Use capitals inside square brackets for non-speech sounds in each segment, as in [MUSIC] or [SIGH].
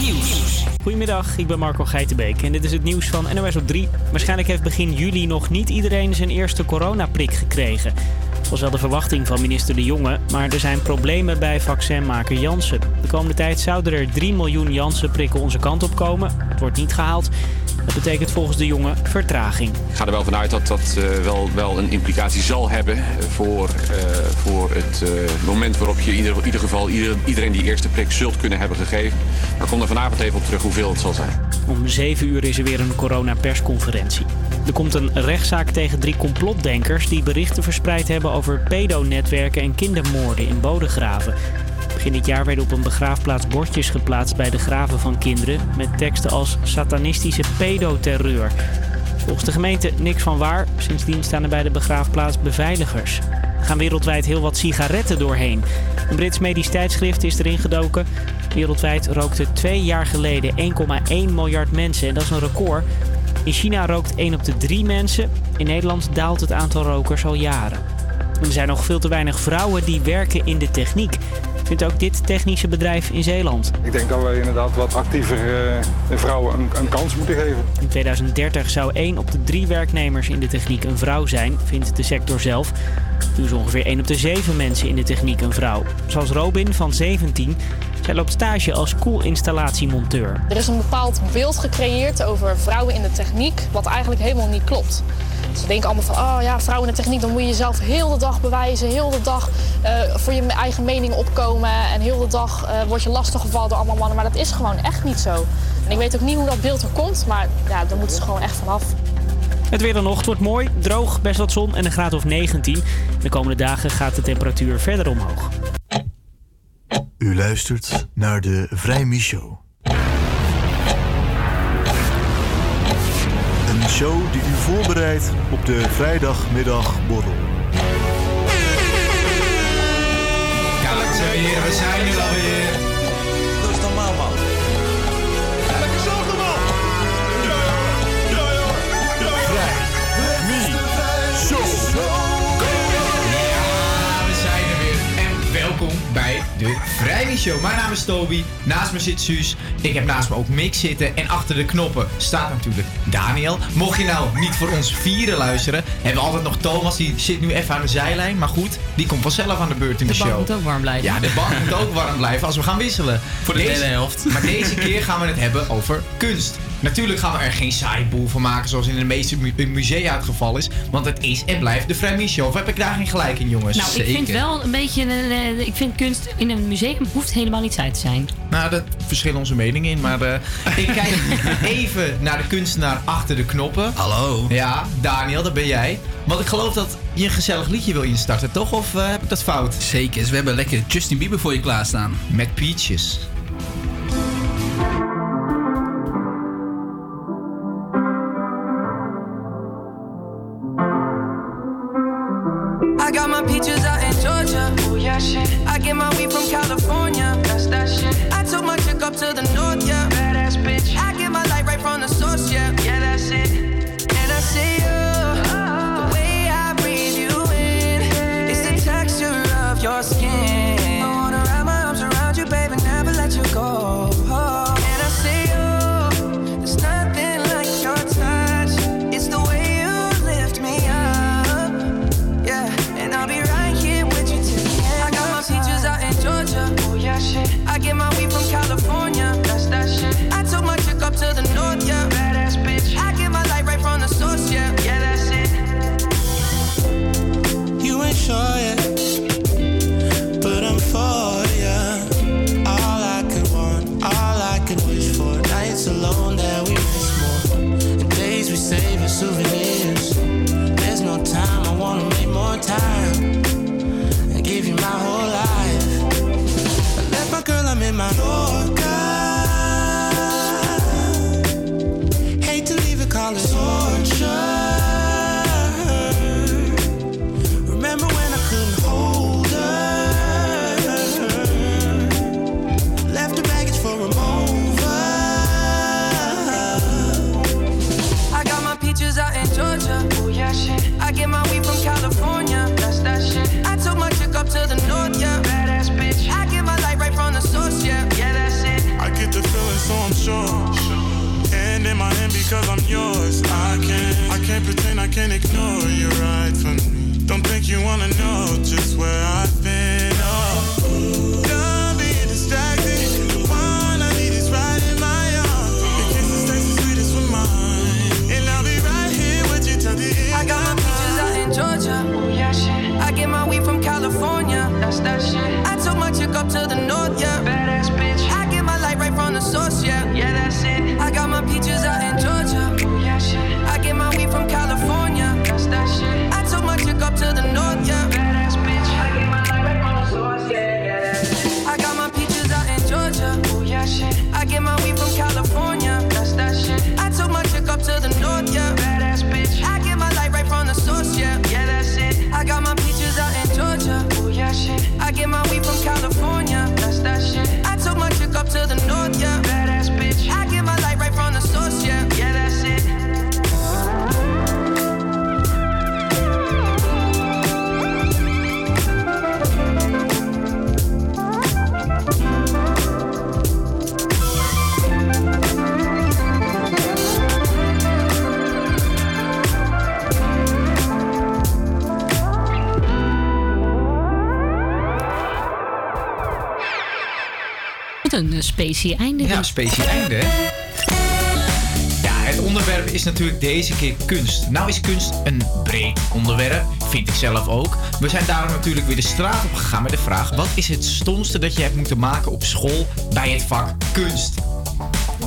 Nieuws. Goedemiddag, ik ben Marco Geitenbeek en dit is het nieuws van NOS op 3. Waarschijnlijk heeft begin juli nog niet iedereen zijn eerste coronaprik gekregen. Dat was wel de verwachting van minister De Jonge, maar er zijn problemen bij vaccinmaker Janssen. De komende tijd zouden er 3 miljoen Janssen-prikken onze kant op komen. Het wordt niet gehaald. Dat betekent volgens De Jonge vertraging. Ik ga er wel vanuit dat dat uh, wel, wel een implicatie zal hebben voor, uh, voor het uh, moment waarop je in ieder, in ieder geval ieder, iedereen die eerste prik zult kunnen hebben gegeven. Maar ik kom er vanavond even op terug hoeveel het zal zijn. Om 7 uur is er weer een coronapersconferentie. Er komt een rechtszaak tegen drie complotdenkers die berichten verspreid hebben over pedonetwerken en kindermoorden in Bodegraven. Begin dit jaar werden op een begraafplaats bordjes geplaatst bij de graven van kinderen met teksten als satanistische pedoterreur. Volgens de gemeente niks van waar. Sindsdien staan er bij de begraafplaats beveiligers. Er gaan wereldwijd heel wat sigaretten doorheen. Een Brits medisch tijdschrift is erin gedoken. Wereldwijd rookten twee jaar geleden 1,1 miljard mensen en dat is een record. In China rookt 1 op de 3 mensen. In Nederland daalt het aantal rokers al jaren. Er zijn nog veel te weinig vrouwen die werken in de techniek vindt ook dit technische bedrijf in Zeeland. Ik denk dat we inderdaad wat actiever uh, vrouwen een, een, kans moeten geven. In 2030 zou 1 op de 3 werknemers in de techniek een vrouw zijn, vindt de sector zelf. Nu is ongeveer 1 op de 7 mensen in de techniek een vrouw. Zoals Robin van 17. Zij loopt stage als koelinstallatiemonteur. Er is een bepaald beeld gecreëerd over vrouwen in de techniek, wat eigenlijk helemaal niet klopt. Ze denken allemaal van, oh ja, vrouwen in de techniek, dan moet je jezelf heel de dag bewijzen, heel de dag uh, voor je eigen mening opkomen en heel de dag uh, word je lastiggevallen door allemaal mannen. Maar dat is gewoon echt niet zo. En ik weet ook niet hoe dat beeld er komt, maar ja, daar moeten ze gewoon echt vanaf. Het weer dan nog. Het wordt mooi, droog, best wat zon en een graad of 19. De komende dagen gaat de temperatuur verder omhoog. U luistert naar de Vrijmi Show. Een show die u voorbereidt op de vrijdagmiddagborrel. Weer, we zijn hier alweer. De Vrijmi Show. Mijn naam is Toby. Naast me zit Suus. Ik heb naast me ook Mick zitten. En achter de knoppen staat natuurlijk Daniel. Mocht je nou niet voor ons vieren luisteren, hebben we altijd nog Thomas. Die zit nu even aan de zijlijn. Maar goed, die komt vanzelf aan de beurt in de, De show. bank moet ook warm blijven. Ja, de bank moet ook warm blijven als we gaan wisselen. Voor de tweede helft. Maar deze keer gaan we het hebben over kunst. Natuurlijk gaan we er geen saai boel van maken zoals in de meeste mu- musea het geval is. Want het is en blijft de Vrij Show. Of heb ik daar geen gelijk in, jongens? Nou, ik vind wel een beetje. een, eh, ik vind kunst in een museum hoeft helemaal niet saai te zijn. Nou, daar verschillen onze meningen in. Maar eh, ik kijk [LAUGHS] even naar de kunstenaar achter de knoppen. Hallo. Ja, Daniel, dat ben jij. Want ik geloof dat je een gezellig liedje wil instarten, toch? Of eh, heb ik dat fout? Zeker, we hebben lekker Justin Bieber voor je klaarstaan. Met Peaches. It's ignore you right from me. Don't think you wanna know specie einde. Ja, specie einde. Ja, het onderwerp is natuurlijk deze keer kunst. Nou is kunst een breed onderwerp, vind ik zelf ook. We zijn daarom natuurlijk weer de straat op gegaan met de vraag... wat is het stomste dat je hebt moeten maken op school bij het vak kunst?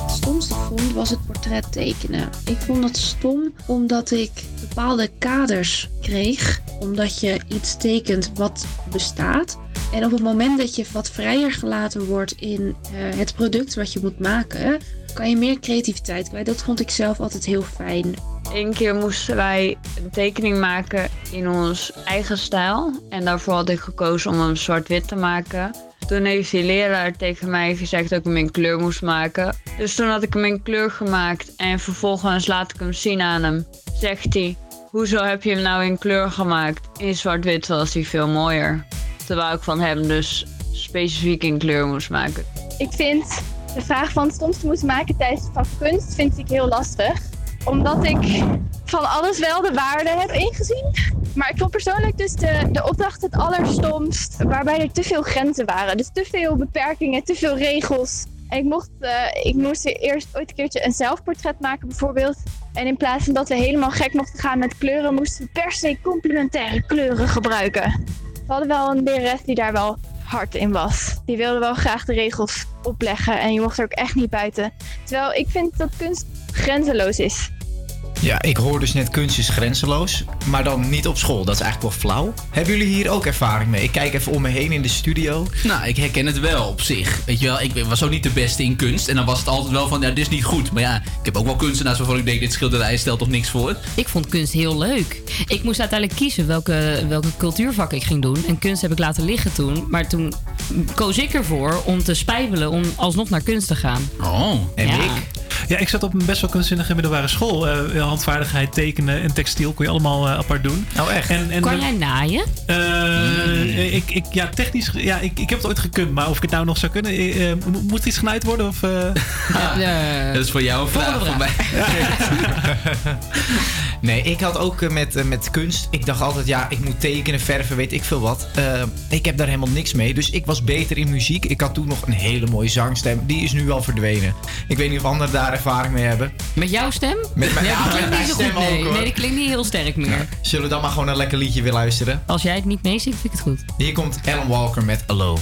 het stomste vond was het portret tekenen. Ik vond het stom omdat ik bepaalde kaders kreeg. Omdat je iets tekent wat bestaat. En op het moment dat je wat vrijer gelaten wordt in eh, het product wat je moet maken, kan je meer creativiteit kwijt. Dat vond ik zelf altijd heel fijn. Eén keer moesten wij een tekening maken in ons eigen stijl. En daarvoor had ik gekozen om hem zwart-wit te maken. Toen heeft die leraar tegen mij gezegd dat ik hem in kleur moest maken. Dus toen had ik hem in kleur gemaakt en vervolgens laat ik hem zien aan hem. Zegt hij, hoezo heb je hem nou in kleur gemaakt? In zwart-wit was hij veel mooier. Terwijl ik van hem dus specifiek in kleur moest maken. Ik vind de vraag van het stomste moeten maken tijdens het kunst vind ik heel lastig. Omdat ik van alles wel de waarde heb ingezien. Maar ik vond persoonlijk dus de, de opdracht het allerstomst. Waarbij er te veel grenzen waren. Dus te veel beperkingen, te veel regels. En ik, mocht, uh, ik moest eerst ooit een keertje een zelfportret maken bijvoorbeeld. En in plaats van dat we helemaal gek mochten gaan met kleuren, moesten we per se complementaire kleuren gebruiken. We hadden wel een lerares die daar wel hard in was. Die wilde wel graag de regels opleggen en je mocht er ook echt niet buiten. Terwijl ik vind dat kunst grenzeloos is. Ja, ik hoor dus net kunst is grenzeloos, maar dan niet op school. Dat is eigenlijk wel flauw. Hebben jullie hier ook ervaring mee? Ik kijk even om me heen in de studio. Nou, ik herken het wel op zich. Weet je wel, ik was ook niet de beste in kunst. En dan was het altijd wel van, ja, dit is niet goed. Maar ja, ik heb ook wel kunstenaars waarvan ik denk, dit schilderij stelt toch niks voor. Ik vond kunst heel leuk. Ik moest uiteindelijk kiezen welke, welke cultuurvak ik ging doen. En kunst heb ik laten liggen toen. Maar toen koos ik ervoor om te spijbelen om alsnog naar kunst te gaan. Oh, en Ja. ik? Ja, ik zat op een best wel kunstzinnige middelbare school. Eh, handvaardigheid, tekenen en textiel kon je allemaal eh, apart doen. Oh, echt? En, en, Kan jij naaien? Eh, ik, ik, ja, technisch. Ja, ik, ik heb het ooit gekund, maar of ik het nou nog zou kunnen. eh, mo- moet iets genaaid worden? Of, eh? [LAUGHS] Dat is voor jou een vraag van mij. [LAUGHS] [LAUGHS] Nee, ik had ook eh, met, eh, met kunst. Ik dacht altijd, ja, ik moet tekenen, verven, weet ik veel wat. Eh, ik heb daar helemaal niks mee. Dus ik was beter in muziek. Ik had toen nog een hele mooie zangstem. Die is nu al verdwenen. Ik weet niet of anderen daar ervaring mee hebben. Met jouw stem? Met mijn, ja, ja, die klinkt niet zo stem goed. Nee. ook hoor. nee, die klinkt niet heel sterk meer. Zullen we dan maar gewoon een lekker liedje weer luisteren? Als jij het niet meezingt, vind ik het goed. Hier komt Alan Walker met Alone.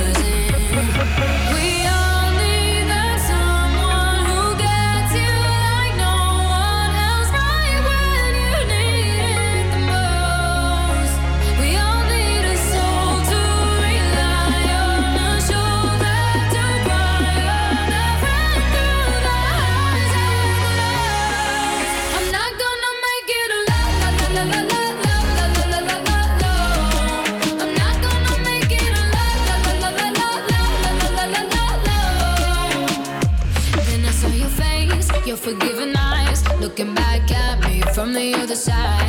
Other side,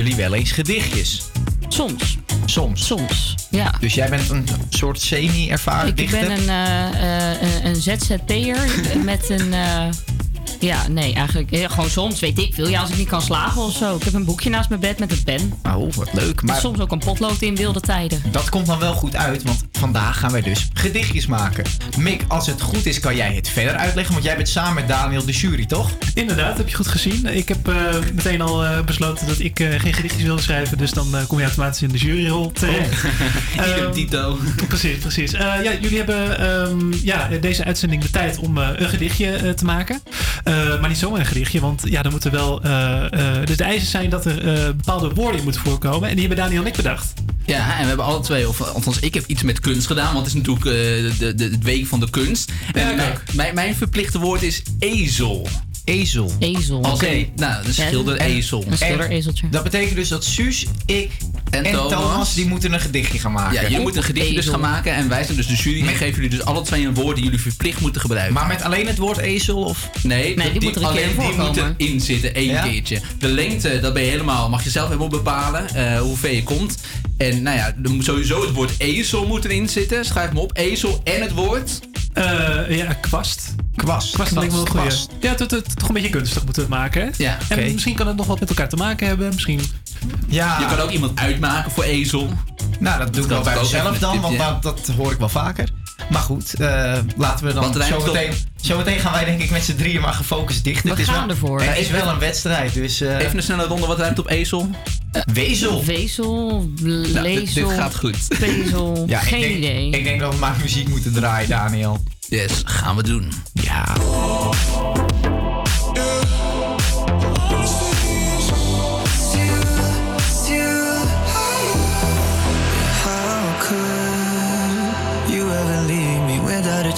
jullie wel eens gedichtjes? Soms. Soms? Soms, ja. Dus jij bent een soort semi-ervaren Ik dichter? ben een, eh, een, ZZP'er [LAUGHS] met een... eh, ja, nee, eigenlijk ja, gewoon soms, weet ik veel. Ja, als ik niet kan slapen of zo. Ik heb een boekje naast mijn bed met een pen. Oh, wat leuk. En Maar soms ook een potlood in wilde tijden. dat komt dan wel goed uit, want vandaag gaan wij dus gedichtjes maken. Mick, als het goed is, kan jij het verder uitleggen, want jij bent samen met Daniel de jury, toch? Inderdaad, heb je goed gezien. Ik heb eh, meteen al eh, besloten dat ik eh, geen gedichtjes wilde schrijven. Dus dan kom je automatisch in de juryrol terecht. [LAUGHS] Idem dito. [LAUGHS] Precies, precies. Eh, ja, jullie hebben ehm, ja, deze uitzending de tijd om een gedichtje te maken. Maar niet zomaar een gedichtje, want ja, er moeten wel. dus de eisen zijn dat er bepaalde woorden in moeten voorkomen. En die hebben Daniel en ik bedacht. Ja, en we hebben alle twee, of althans ik heb iets met kunst gedaan, want het is natuurlijk eh, de, de, het week van de kunst. En mijn, mijn, mijn verplichte woord is ezel. Ezel. Ezel. Oké, nou, een schilder En- ezel. Een schilderezeltje. Dat betekent dus dat Suus, ik en, En Thomas. Thomas, die moeten een gedichtje gaan maken. Ja, jullie moeten een gedichtje dus gaan maken en wij zijn dus de jury en geven jullie dus alle twee een woord die jullie verplicht moeten gebruiken. Maar met alleen het woord ezel of? Nee, Nee, die moet er een keer alleen in die moeten inzitten, één Ja? keertje. De lengte, dat ben je helemaal, mag je zelf helemaal bepalen eh, hoe ver je komt. En nou ja, er moet sowieso het woord ezel moet erin zitten. Schrijf me op, ezel en het woord. Eh, ja, kwast. Kwast. Kwast lijkt me wel een goeie. kwast. Ja, het, het, toch een beetje kunstig moeten we het maken. Hè? Ja, En oké. misschien kan het nog wat met elkaar te maken hebben. Misschien. Ja, Je kan ook iemand uitmaken voor ezel. nou dat doe ik wel bij mezelf dan, want dat, dat hoor ik wel vaker. Maar goed, eh, laten we dan zometeen... Zometeen gaan wij denk ik met z'n drieën maar gefocust dichten. We het is gaan wel, ervoor. Het is wel een wedstrijd, dus... eh, Even een snelle ronde, wat ruimt op ezel? wezel. Vezel, Nou, dit, lezel, dit gaat goed. pezel. [LAUGHS] Ja, Geen ik denk, idee. Ik denk dat we maar muziek moeten draaien, Daniel. Yes, gaan we doen. Ja.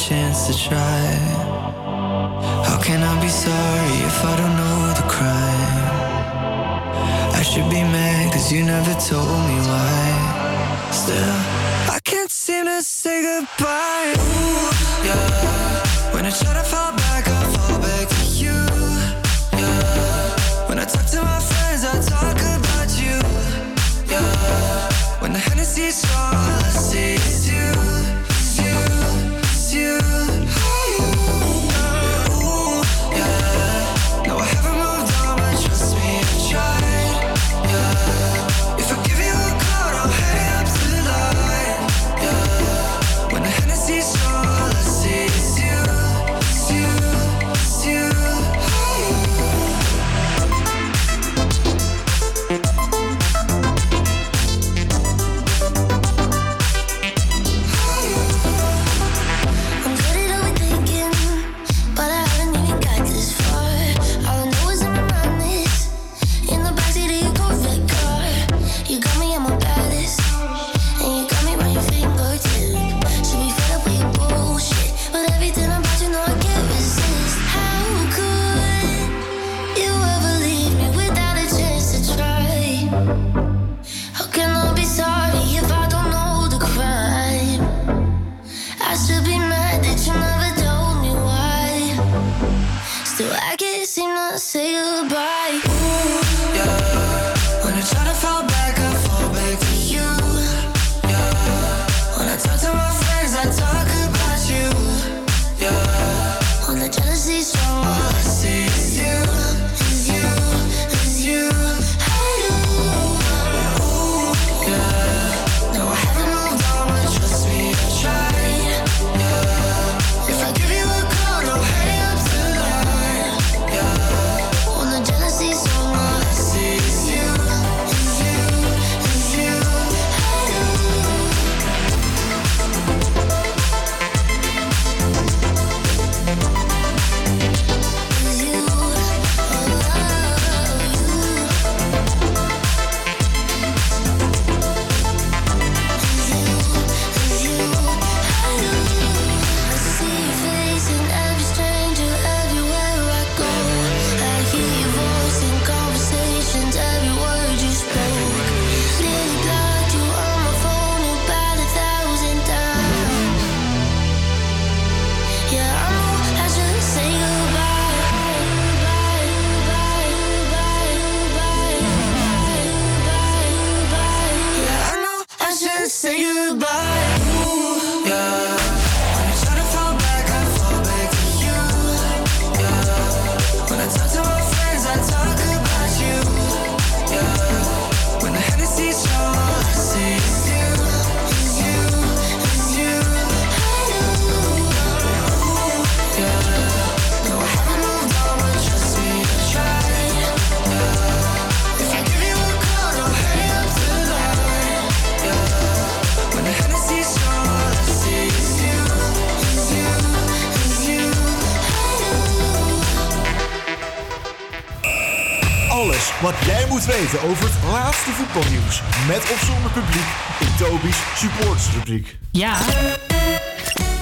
Chance to try? How can I be sorry if I don't know the crime? I should be mad cause you never told me why. Still, I can't seem to say goodbye. Ooh, yeah. When I try to fall back, I fall back to you. Yeah. When I talk to my friends, I talk about you. Yeah. When the Hennessy's strong, weten over het laatste voetbalnieuws. Met of zonder publiek in Toby's supportersrubriek. Ja.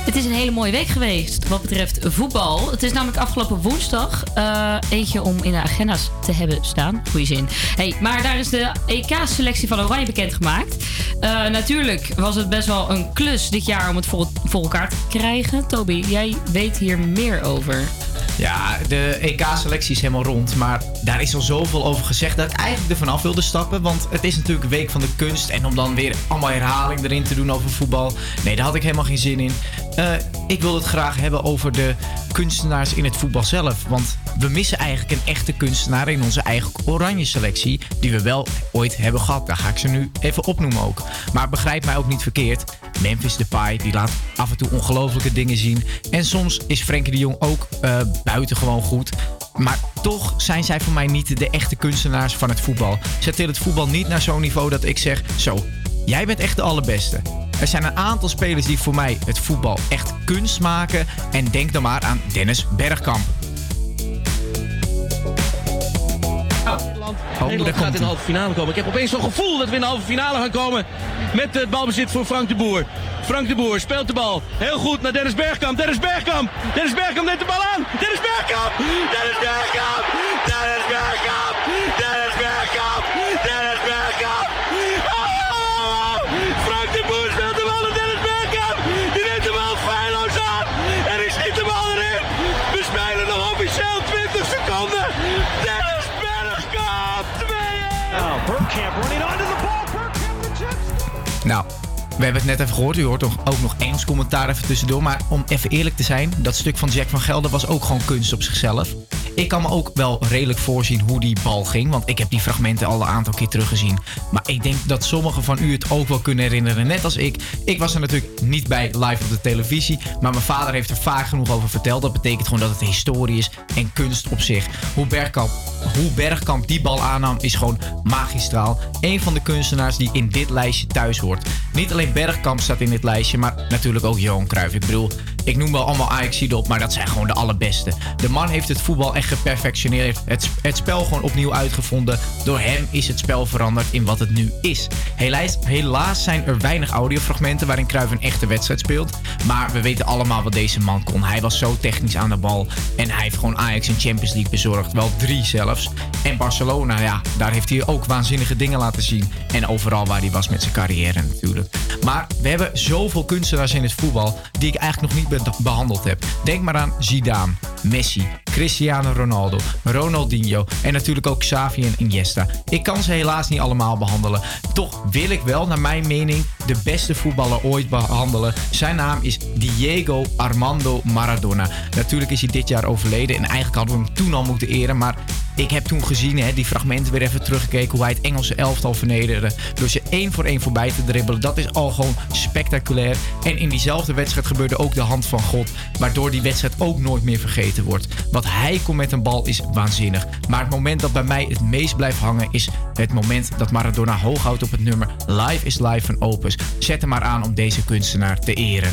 Het is een hele mooie week geweest wat betreft voetbal. Het is namelijk afgelopen woensdag eh, eentje om in de agenda's te hebben staan. Goeie zin. Hey, maar daar is de EK-selectie van Oranje bekendgemaakt. Eh natuurlijk was het best wel een klus dit jaar om het voor, voor elkaar te krijgen. Toby, jij weet hier meer over. Ja, de EK-selectie is helemaal rond. Maar daar is al zoveel over gezegd dat ik eigenlijk er vanaf wilde stappen. Want het is natuurlijk week van de kunst. En om dan weer allemaal herhaling erin te doen over voetbal. Nee, daar had ik helemaal geen zin in. Eh, ik wil het graag hebben over de kunstenaars in het voetbal zelf. Want we missen eigenlijk een echte kunstenaar in onze eigen oranje selectie. Die we wel ooit hebben gehad. Daar ga ik ze nu even opnoemen ook. Maar begrijp mij ook niet verkeerd. Memphis Depay, die laat af en toe ongelofelijke dingen zien. En soms is Frenkie de Jong ook eh, buitengewoon goed. Maar toch zijn zij voor mij niet de echte kunstenaars van het voetbal. Ze tillen het voetbal niet naar zo'n niveau dat ik zeg... Zo, jij bent echt de allerbeste. Er zijn een aantal spelers die voor mij het voetbal echt kunst maken. En denk dan maar aan Dennis Bergkamp. Oh, Nederland gaat in de halve finale komen. Ik heb opeens zo'n gevoel dat we in de halve finale gaan komen. Met het balbezit voor Frank de Boer. Frank de Boer speelt de bal. Heel goed naar Dennis Bergkamp. Dennis Bergkamp. Dennis Bergkamp neemt de bal aan. Dennis Bergkamp. Dennis Bergkamp. Dennis Bergkamp. Nou, we hebben het net even gehoord. U hoort ook ook nog Engels commentaar even tussendoor. Maar om even eerlijk te zijn, dat stuk van Jack van Gelder was ook gewoon kunst op zichzelf. Ik kan me ook wel redelijk voorzien hoe die bal ging. Want ik heb die fragmenten al een aantal keer teruggezien. Maar ik denk dat sommigen van u het ook wel kunnen herinneren. Net als ik. Ik was er natuurlijk niet bij live op de televisie. Maar mijn vader heeft er vaak genoeg over verteld. Dat betekent gewoon dat het historie is en kunst op zich. Hoe Bergkamp, hoe Bergkamp die bal aannam is gewoon magistraal. Een van de kunstenaars die in dit lijstje thuis hoort. Niet alleen Bergkamp staat in dit lijstje, maar natuurlijk ook Johan Cruijff. Ik bedoel, ik noem wel allemaal ajax op, maar dat zijn gewoon de allerbeste. De man heeft het voetbal echt geperfectioneerd. Het, het spel gewoon opnieuw uitgevonden. Door hem is het spel veranderd in wat het nu is. Helaas, helaas zijn er weinig audiofragmenten waarin Cruijff een echte wedstrijd speelt. Maar we weten allemaal wat deze man kon. Hij was zo technisch aan de bal. En hij heeft gewoon Ajax in Champions League bezorgd. Wel drie zelfs. En Barcelona, ja, daar heeft hij ook waanzinnige dingen laten zien. En overal waar hij was met zijn carrière natuurlijk. Maar we hebben zoveel kunstenaars in het voetbal die ik eigenlijk nog niet be- behandeld heb. Denk maar aan Zidane, Messi, Cristiano Ronaldo, Ronaldinho en natuurlijk ook Xavi en Iniesta. Ik kan ze helaas niet allemaal behandelen. Toch wil ik wel, naar mijn mening, de beste voetballer ooit behandelen. Zijn naam is Diego Armando Maradona. Natuurlijk is hij dit jaar overleden en eigenlijk hadden we hem toen al moeten eren, maar ik heb toen gezien, hè, die fragmenten weer even teruggekeken, hoe hij het Engelse elftal vernederde. Door ze één voor één voorbij te dribbelen. Dat is al gewoon spectaculair. En in diezelfde wedstrijd gebeurde ook de hand van God. Waardoor die wedstrijd ook nooit meer vergeten wordt. Wat hij kon met een bal is waanzinnig. Maar het moment dat bij mij het meest blijft hangen is het moment dat Maradona hoog houdt op het nummer Live is Live van Opus. Zet hem maar aan om deze kunstenaar te eren.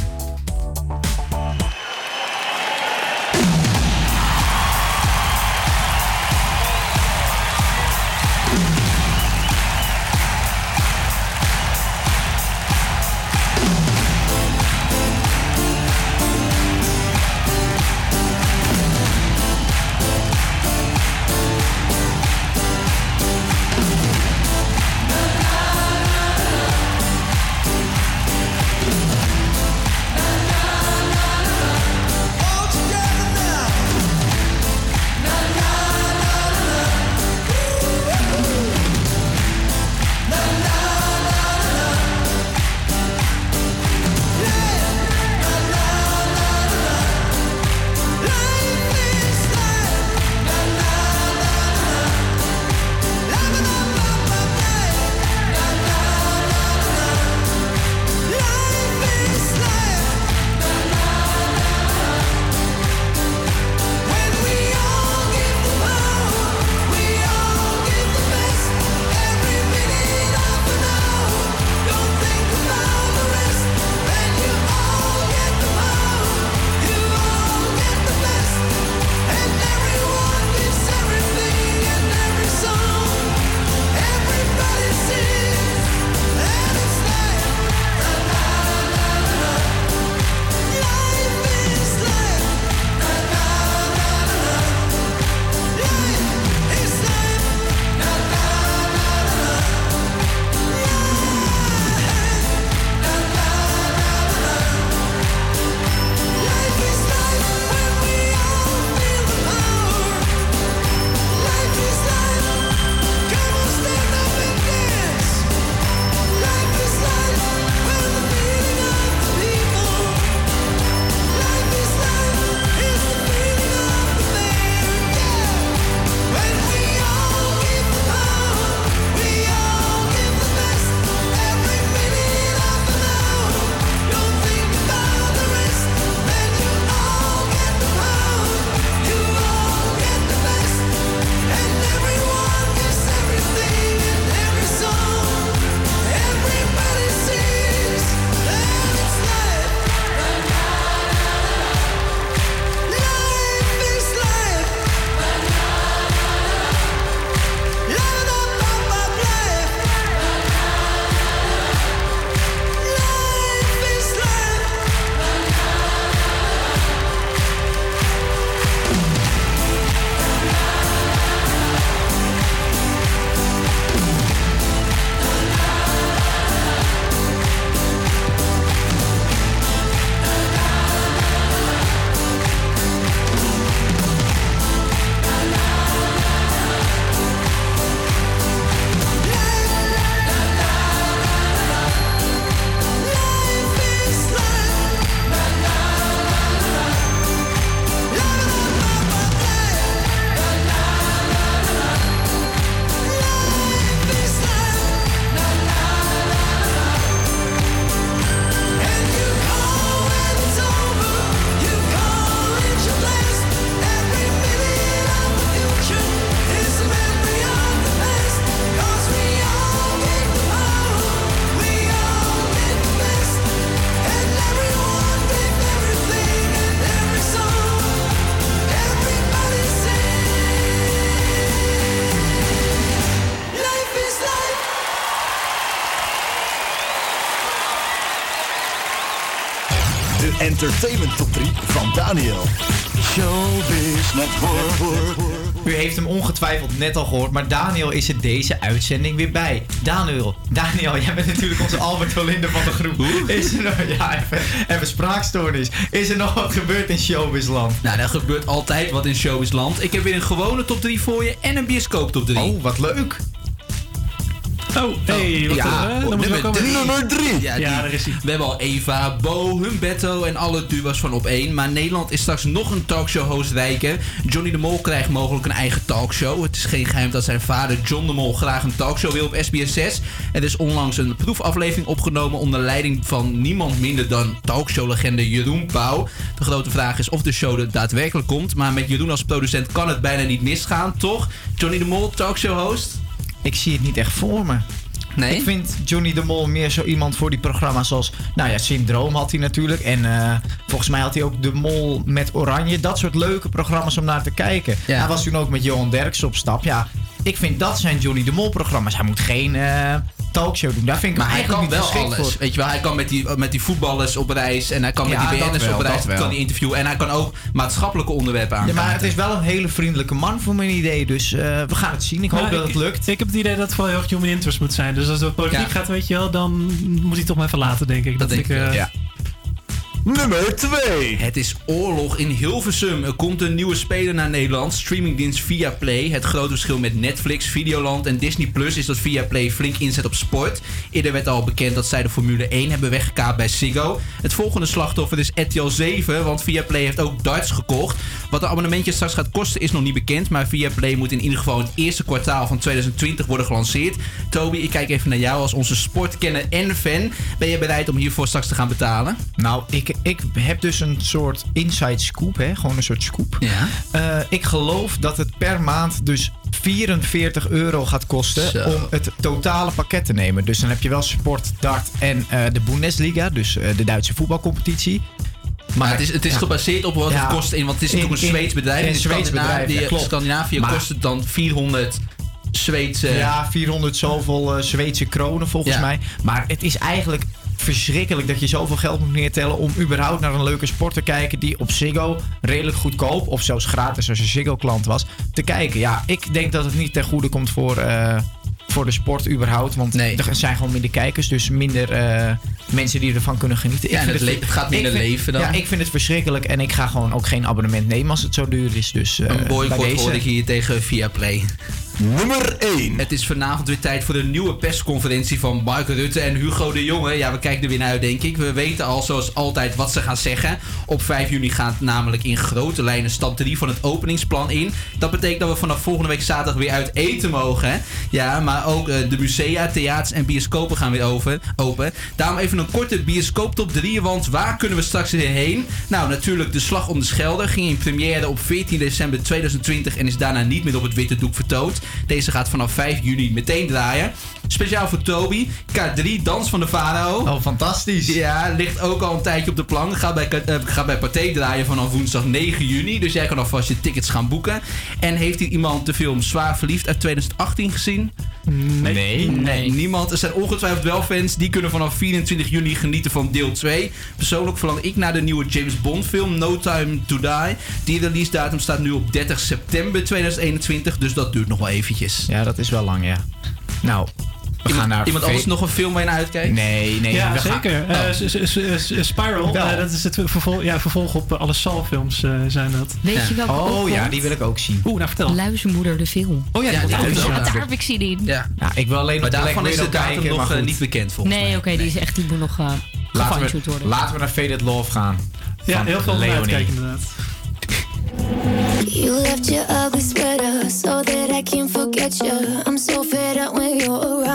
Entertainment top 3 van Daniel. Showbiz Network. U heeft hem ongetwijfeld net al gehoord, maar Daniel is er deze uitzending weer bij. Daniel, Daniel, jij bent natuurlijk onze Albert Verlinde van de groep. Is er nog, ja, even, even spraakstoornis. Is er nog wat gebeurd in Showbizland? Nou, er gebeurt altijd wat in Showbizland. Ik heb weer een gewone top 3 voor je en een bioscoop top 3. Oh, wat leuk. Oh, hey, wat ja, eh, dan nummer komen. drie. Nummer 3. Ja, daar is hij. We hebben al Eva, Bo, Humberto en alle duo's van op één. Maar Nederland is straks nog een talkshow-host rijker. Johnny de Mol krijgt mogelijk een eigen talkshow. Het is geen geheim dat zijn vader John de Mol graag een talkshow wil op SBS 6. Er is onlangs een proefaflevering opgenomen onder leiding van niemand minder dan talkshow-legende Jeroen Pauw. De grote vraag is of de show er daadwerkelijk komt. Maar met Jeroen als producent kan het bijna niet misgaan, toch? Johnny de Mol, talkshow-host? Ik zie het niet echt voor me. Nee? Ik vind Johnny de Mol meer zo iemand voor die programma's als... Nou ja, Syndroom had hij natuurlijk. En eh, volgens mij had hij ook De Mol met Oranje. Dat soort leuke programma's om naar te kijken. Ja. Hij was toen ook met Johan Derks op stap. Ja, ik vind dat zijn Johnny de Mol programma's. Hij moet geen eh, talkshow doen. Daar vind ik Maar hem hij kan niet wel alles. voor. Weet je wel, hij kan met die, met die voetballers op reis en hij kan Ja, met die BN'ers wel, op reis wel. kan hij interviewen. En hij kan ook maatschappelijke onderwerpen Ja, aankaarten. maar het is wel een hele vriendelijke man voor mijn idee. Dus eh, we gaan het zien. Ik hoop Maar dat ik- het lukt. Ik heb het idee dat het vooral heel erg human interest moet zijn. Dus als het politiek Ja. gaat, weet je wel, dan moet hij toch maar even laten, denk ik. Dat denk ik eh, wel, ja. Nummer 2. Het is oorlog in Hilversum. Er komt een nieuwe speler naar Nederland. Streamingdienst Viaplay. Het grote verschil met Netflix, Videoland en Disney Plus is dat Viaplay flink inzet op sport. Eerder werd al bekend dat zij de Formule 1 hebben weggekaapt bij Ziggo. Het volgende slachtoffer is RTL 7, want Viaplay heeft ook darts gekocht. Wat een abonnementje straks gaat kosten is nog niet bekend, maar Viaplay moet in ieder geval in het eerste kwartaal van 2020 worden gelanceerd. Toby, ik kijk even naar jou als onze sportkenner en fan. Ben je bereid om hiervoor straks te gaan betalen? Nou, ik, ik heb dus een soort inside scoop, hè? gewoon een soort scoop. Ja. Eh, ik geloof dat het per maand dus 44 euro gaat kosten Zo. om het totale pakket te nemen. Dus dan heb je wel sport, dart en eh, de Bundesliga, dus eh, de Duitse voetbalcompetitie. Maar het is, het is ja. gebaseerd op wat Ja. het kost in, want het is In- natuurlijk een in- Zweeds bedrijf. in In Zweeds Scandinavië, bedrijf, klopt. Scandinavië Maar- kost het dan 400 Zweedse... Ja, 400 zoveel Zweedse kronen volgens mij. Maar het is eigenlijk verschrikkelijk dat je zoveel geld moet neertellen om überhaupt naar een leuke sport te kijken die op Ziggo redelijk goedkoop of zelfs gratis als je Ziggo-klant was te kijken. Ja, ik denk dat het niet ten goede komt voor, eh, voor de sport überhaupt, want Nee. er zijn gewoon minder kijkers, dus minder eh, mensen die ervan kunnen genieten. Ja, en het het gaat minder vind- leven dan. Ja, ik vind het verschrikkelijk en ik ga gewoon ook geen abonnement nemen als het zo duur is. Dus eh, Een boycott deze- ik hier tegen Viaplay. Nummer 1. Het is vanavond weer tijd voor de nieuwe persconferentie van Mark Rutte en Hugo de Jonge. Ja, we kijken er weer naar uit, denk ik. We weten al, zoals altijd, wat ze gaan zeggen. Op 5 juni gaat namelijk in grote lijnen stap 3 van het openingsplan in. Dat betekent dat we vanaf volgende week zaterdag weer uit eten mogen. Ja, maar ook eh, de musea, theaters en bioscopen gaan weer open. Daarom even een korte bioscoop top 3, want waar kunnen we straks weer heen? Nou, natuurlijk De Slag om de Schelde ging in première op 14 december 2020 en is daarna niet meer op het witte doek vertoond. Deze gaat vanaf 5 juni meteen draaien. Speciaal voor Toby, K3, Dans van de Farao. Oh, fantastisch. Ja, ligt ook al een tijdje op de plank. Gaat bij, uh, gaat bij Pathé draaien vanaf woensdag 9 juni. Dus jij kan alvast je tickets gaan boeken. En heeft hier iemand de film Zwaar Verliefd uit 2018 gezien? Nee. Nee, niemand. Er zijn ongetwijfeld wel fans. Die kunnen vanaf 24 juni genieten van deel 2. Persoonlijk verlang ik naar de nieuwe James Bond film No Time to Die. Die release datum staat nu op 30 september 2021. Dus dat duurt nog wel eventjes. Ja, dat is wel lang, ja. Nou, we gaan naar... Iemand anders nog een film waar je naar uitkijkt? Nee, nee. ja, zeker. Eh, Oh. s- Spiral, eh, dat is het vervolg, ja, vervolg op eh, alle Saw-films eh, zijn dat. Weet je welke ook Oh ja, komt? die wil ik ook zien. Oeh, nou vertel. Luizenmoeder, de film. Oh ja, daar heb ik zin in. Ja. Ja, ik wil alleen Maar daarvan is de datum kijken, nog eh, niet bekend volgens Nee, mij. oké, die is echt, die moet nog uh, we, worden. laten we naar Faded Love gaan. Ja, heel veel uitkijken inderdaad. You left your ugly sweater so that I can forget you. I'm so fed up when you're around,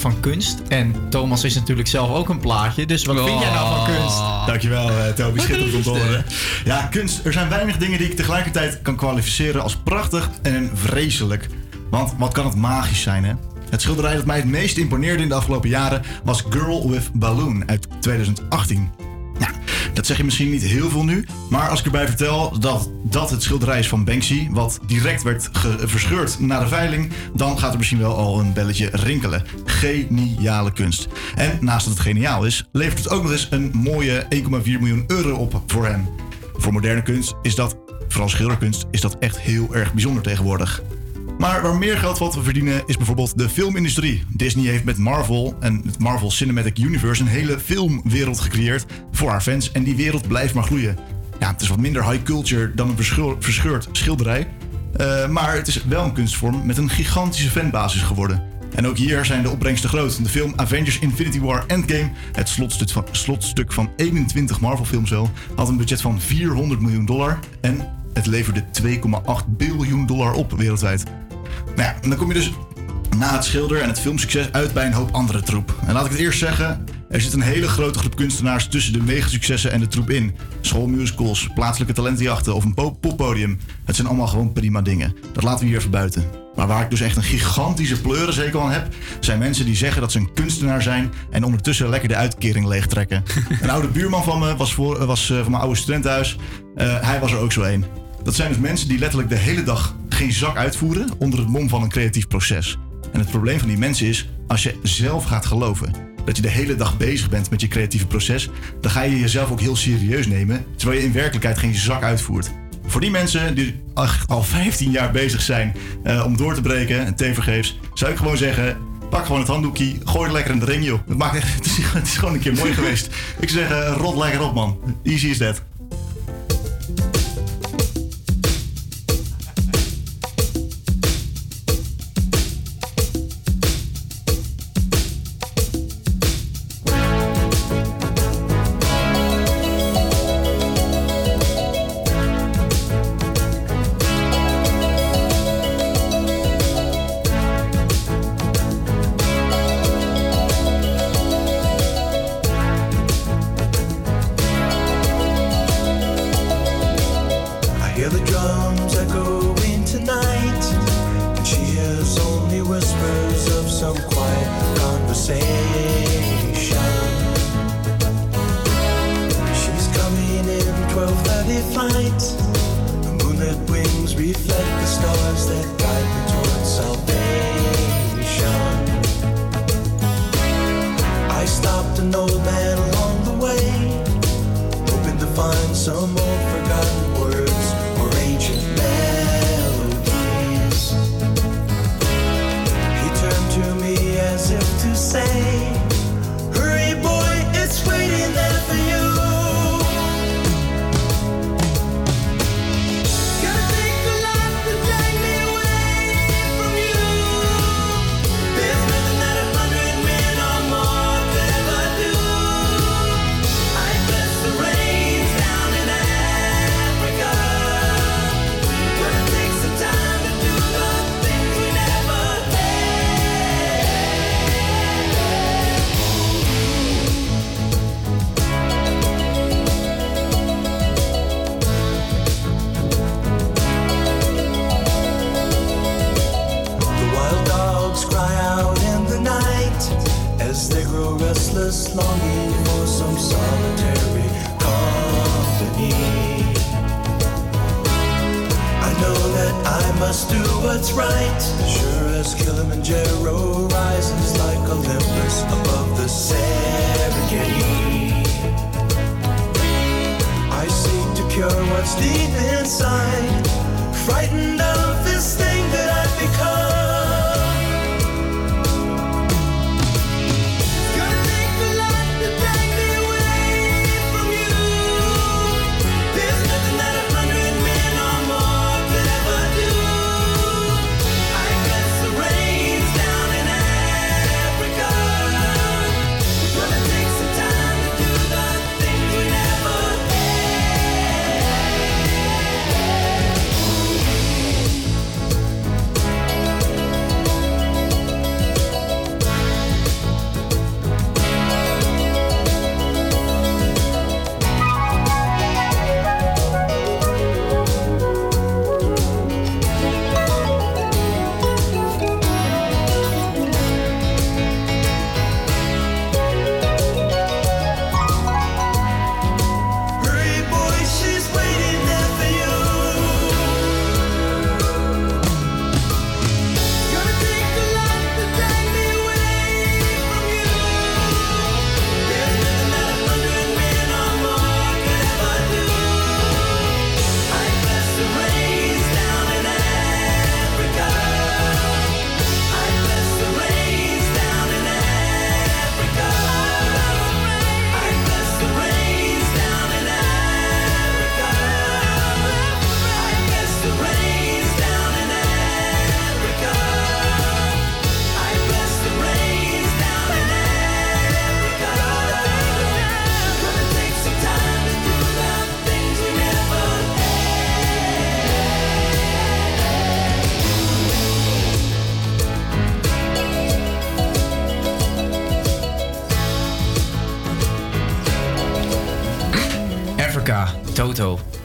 van kunst? En Thomas is natuurlijk zelf ook een plaatje, dus wat vind jij nou van oh. kunst? Dankjewel, uh, Toby. Schitterend om te horen. Ja, kunst. Er zijn weinig dingen die ik tegelijkertijd kan kwalificeren als prachtig en vreselijk. Want wat kan het magisch zijn, hè? Het schilderij dat mij het meest imponeerde in de afgelopen jaren was Girl with Balloon uit 2018. Nou, dat zeg je misschien niet heel veel nu, maar als ik erbij vertel dat dat het schilderij is van Banksy, wat direct werd verscheurd na de veiling, dan gaat er misschien wel al een belletje rinkelen geniale kunst. En naast dat het geniaal is, levert het ook nog eens een mooie 1,4 miljoen euro op voor hem. Voor moderne kunst is dat, vooral schilderkunst, is dat echt heel erg bijzonder tegenwoordig. Maar waar meer geld wat te verdienen is bijvoorbeeld de filmindustrie. Disney heeft met Marvel en het Marvel Cinematic Universe een hele filmwereld gecreëerd voor haar fans en die wereld blijft maar groeien. Ja, het is wat minder high culture dan een verscheurd schilderij, eh, maar het is wel een kunstvorm met een gigantische fanbasis geworden. En ook hier zijn de opbrengsten groot. De film Avengers Infinity War Endgame, het slotstuk van, slotstuk van 21 Marvel-films wel, had een budget van 400 miljoen dollar. En het leverde 2,8 biljoen dollar op wereldwijd. Nou ja, en dan kom je dus na het schilder en het filmsucces uit bij een hoop andere troep. En laat ik het eerst zeggen, er zit een hele grote groep kunstenaars tussen de megasuccessen en de troep in. Schoolmusicals, plaatselijke talentenjachten of een pop- poppodium. Het zijn allemaal gewoon prima dingen. Dat laten we hier even buiten. Maar waar ik dus echt een gigantische pleurenzekel aan heb, zijn mensen die zeggen dat ze een kunstenaar zijn en ondertussen lekker de uitkering leegtrekken. [LAUGHS] een oude buurman van me was, voor, was eh, van mijn oude studentenhuis. Eh, hij was er ook zo een. Dat zijn dus mensen die letterlijk de hele dag geen zak uitvoeren onder het mom van een creatief proces. En het probleem van die mensen is, als je zelf gaat geloven dat je de hele dag bezig bent met je creatieve proces, dan ga je jezelf ook heel serieus nemen, terwijl je in werkelijkheid geen zak uitvoert. Voor die mensen die al 15 jaar bezig zijn eh, om door te breken, en tevergeefs, zou ik gewoon zeggen, pak gewoon het handdoekje, gooi er lekker in de ring, joh. Het, maakt echt, [LAUGHS] het, is, het is gewoon een keer mooi geweest. Ik zou zeggen, rot lekker op, man. Easy is that.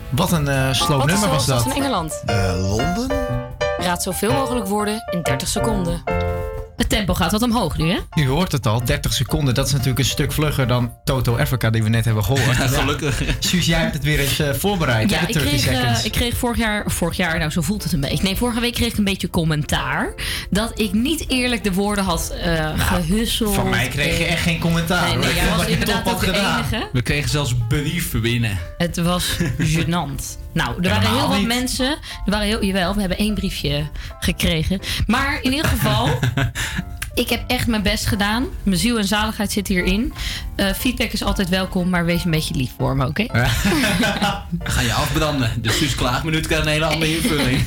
Wat een eh slow Wat is nummer de was hoofdstad dat. van Engeland? Londen? Raad zoveel mogelijk woorden in 30 seconden. Tempo gaat wat omhoog nu, hè? U hoort het al, 30 seconden. Dat is natuurlijk een stuk vlugger dan Toto Africa die we net hebben gehoord. [LAUGHS] Ja, gelukkig. Suus, jij hebt het weer eens eh, voorbereid, Ja, hè, ik 30 kreeg, eh, ik kreeg vorig jaar, vorig jaar, nou zo voelt het een beetje. Nee, vorige week kreeg ik een beetje commentaar. Dat ik niet eerlijk de woorden had eh gehusseld. Van mij kreeg je echt geen commentaar. Nee, jij was inderdaad top ook had de gedaan. enige. We kregen zelfs brieven binnen. Het was [LAUGHS] gênant. Nou, er waren heel wat mensen. Er waren heel, jawel, we hebben één briefje gekregen. Maar in ieder geval, [LAUGHS] ik heb echt mijn best gedaan. Mijn ziel en zaligheid zit hierin. Eh, feedback is altijd welkom, maar wees een beetje lief voor me, oké? [LAUGHS] Ga je afbranden. De Suus klaagminuut krijgt een hele andere invulling.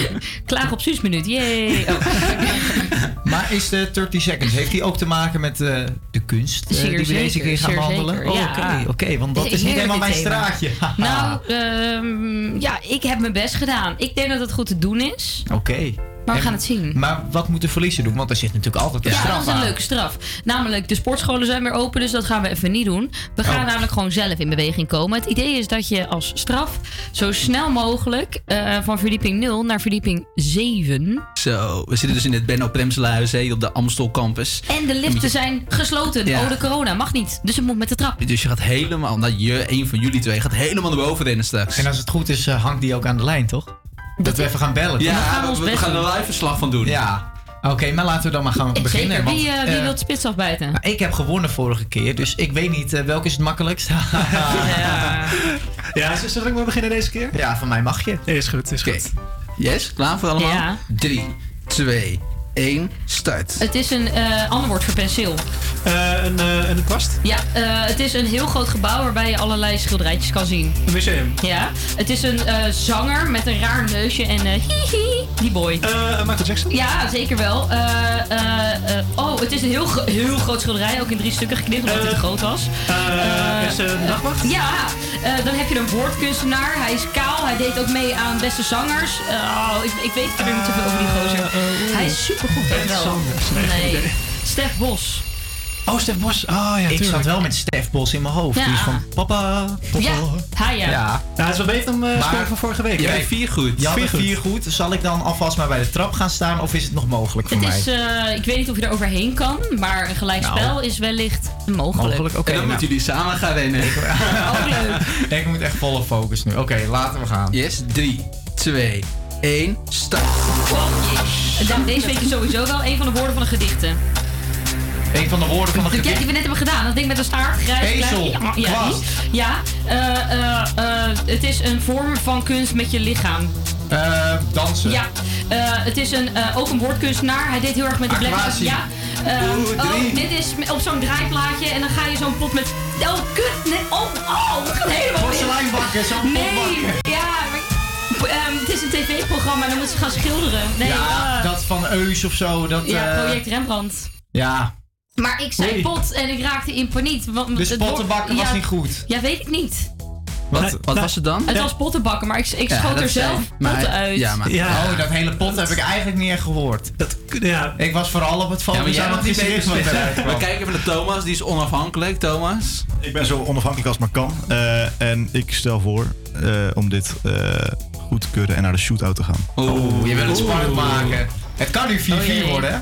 [LAUGHS] Klaag op Suusminuut, yay! Oh. [LAUGHS] Maar is de 30 seconds, heeft die ook te maken met eh, de kunst eh, die we deze keer gaan behandelen? Oh, ja. Oké, oké, want dat is niet helemaal mijn thema. straatje. Nou, ehm, ja, ik heb mijn best gedaan. Ik denk dat het goed te doen is. Oké. Maar we En- gaan het zien. Maar wat moet de verliezer doen? Want er zit natuurlijk altijd een Ja, straf dat is een aan. leuke straf. Namelijk, de sportscholen zijn weer open, dus dat gaan we even niet doen. We gaan Oh. namelijk gewoon zelf in beweging komen. Het idee is dat je als straf zo snel mogelijk eh, van verdieping 0 naar verdieping 7. Zo, we zitten dus in het Benno Premselaarhuis hè, op de Amstel campus. En de liften zijn gesloten. Ja. Oh, de corona mag niet. Dus het moet met de trap. Dus je gaat helemaal, dat je, een van jullie twee, gaat helemaal naar boven rennen straks. En als het goed is, eh, hangt die ook aan de lijn, toch? Dat we even gaan bellen. Ja, we, we gaan er live verslag van doen. Ja. Oké, maar laten we dan maar gaan Ik beginnen. zeker. want, Wie, eh, wie eh, wil spits afbijten? nou, ik heb gewonnen vorige keer, dus ik weet niet eh, welke is het makkelijkst. [LAUGHS] Ja, z- zal ik maar beginnen deze keer? Ja, van mij mag je. Is goed, is goed. Yes, klaar voor allemaal? Ja. 3, 2, 1, start. Het is een eh, ander woord voor penseel. Eh, een, eh, een kwast? Ja, eh, het is een heel groot gebouw waarbij je allerlei schilderijtjes kan zien. Een museum? Ja, het is een eh, zanger met een raar neusje en eh hihi, die boy. Eh, Michael Jackson? Ja, zeker wel. Eh, eh, eh, oh, het is een heel, gro- heel groot schilderij, ook in drie stukken geknipt omdat het groot was. Eh, is het een nachtwacht? Ja, eh, dan heb je een woordkunstenaar. Hij is kaal, hij deed ook mee aan beste zangers. Oh, ik, ik weet verder niet zoveel over die gozer. hij is Sanders, nee. Stef Bos. Oh, Stef Bos. Oh ja, ik tuurlijk. zat wel met Stef Bos in mijn hoofd. Ja. Die is van papa, papa. Ja, hij ja. Ja. Ja, het is wel beter dan uh, Maar- van vorige week. Jij hebt vier goed. Vier er goed. vier goed. Zal ik dan alvast maar bij de trap gaan staan of is het nog mogelijk voor Het mij? is, eh, ik weet niet of je er overheen kan, maar een gelijkspel Nou. is wellicht mogelijk. Mogelijk, oké. en dan nou. moeten jullie samen gaan rennen. [LAUGHS] Ook leuk. [LAUGHS] ik moet echt volle focus nu. Oké, laten we gaan. Yes, 3, 2, 1, start. Deze weet je sowieso wel. Een van de woorden van de gedichten. Een van de woorden van de gedicht. die we net hebben gedaan. Dat ding met een staart, grijs, Ezel, klein- Ja, kwast. ja eh, eh, eh, het is een vorm van kunst met je lichaam. Dansen. Ja, het is een, ook een woordkunstenaar. Hij deed heel erg met de black. Ja. Oeh, oh, dit is op zo'n draaiplaatje en dan ga je zo'n pot met. Oh, kut! Nee, oh, oh, dat gaat helemaal. Porseleinbakken, zo'n pot Nee, ja, maar. Ehm, het is een tv-programma en dan moeten ze gaan schilderen. Nee, ja, eh, dat van Eus of zo. Dat, ja, eh, project Rembrandt. Ja, Maar ik zei Oei. pot en ik raakte in paniek. want dus pottenbakken was ja, niet goed. Ja, weet ik niet. Wat, wat was het dan? Het was pottenbakken, maar ik, ik Ja, schoot er zelf maar- potten uit. Ja, maar... Ja. Oh, dat hele pot heb ik eigenlijk niet echt gehoord. Dat, ja. Ik was vooral op het Ja, foto. maar jij mag niet beter wat eruit. We kijken even naar Thomas, die is onafhankelijk. Thomas? Ik ben zo onafhankelijk als maar kan. Eh, en ik stel voor eh, om dit eh, goed te keuren en naar de shootout te gaan. Oeh, je wil het spannend maken. Het kan nu 4-4 Oh, jee. worden, hè?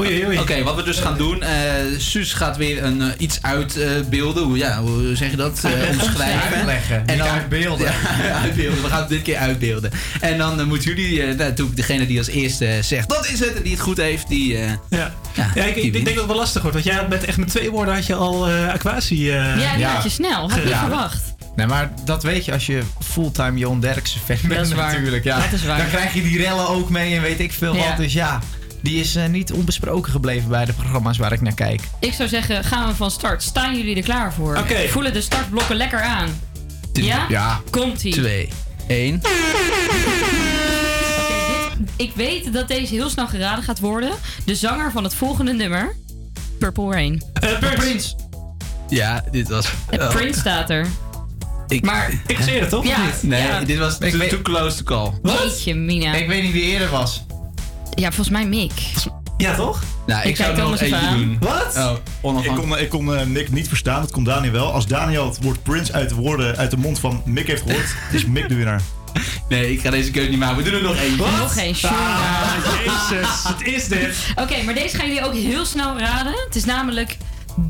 Oei, oei. Oké, wat we dus gaan doen. eh Suus gaat weer een, eh, iets uitbeelden. hoe, ja, hoe zeg je dat? Eh, omschrijven. Uitleggen, niet uitbeelden. [LAUGHS] Ja, uitbeelden. We gaan het dit keer uitbeelden. En dan moeten jullie, natuurlijk degene die als eerste zegt dat is het en die het goed heeft, die... eh, Ja, ja, ja ik, denk dat het wel lastig wordt. Want jij had met, echt met twee woorden had je al aquatie. eh, Ja, die Ja. had je snel. Had Ja. verwacht. Nee, maar dat weet je als je fulltime Jon Derksen fan bent Dat is waar. natuurlijk. Ja. Dat is waar. Dan krijg je die rellen ook mee en weet ik veel Ja. wat. Dus ja, die is eh, niet onbesproken gebleven bij de programma's waar ik naar kijk. Ik zou zeggen, gaan we van start. Staan jullie er klaar voor? Oké. Voelen de startblokken lekker aan? Ja? Ja. Komt-ie. 2, 1. Ik weet dat deze heel snel geraden gaat worden. De zanger van het volgende nummer. Purple Rain. eh, Prince. Ja, dit was... Eh, Prince staat er. Ik, Maar, [LAUGHS] Ik zie het toch? ja. Nee, ja. dit was Ik too, close to call. Jeetje, Mina. Ik weet niet wie eerder was. Ja, volgens mij Mick. Ja, toch? Nou, ik, zou er nog eentje doen. Wat? Oh, Ik onafhankelijk. kon, ik kon eh, Mick niet verstaan, dat kon Daniel wel. Als Daniel het woord Prince uit de, woorden, uit de mond van Mick heeft gehoord, [LAUGHS] is Mick de winnaar. Nee, ik ga deze keuze niet maken. We doen er nog eentje. Nog geen show. Ah, jezus, wat is dit? Oké, maar deze gaan jullie ook heel snel raden. Het is namelijk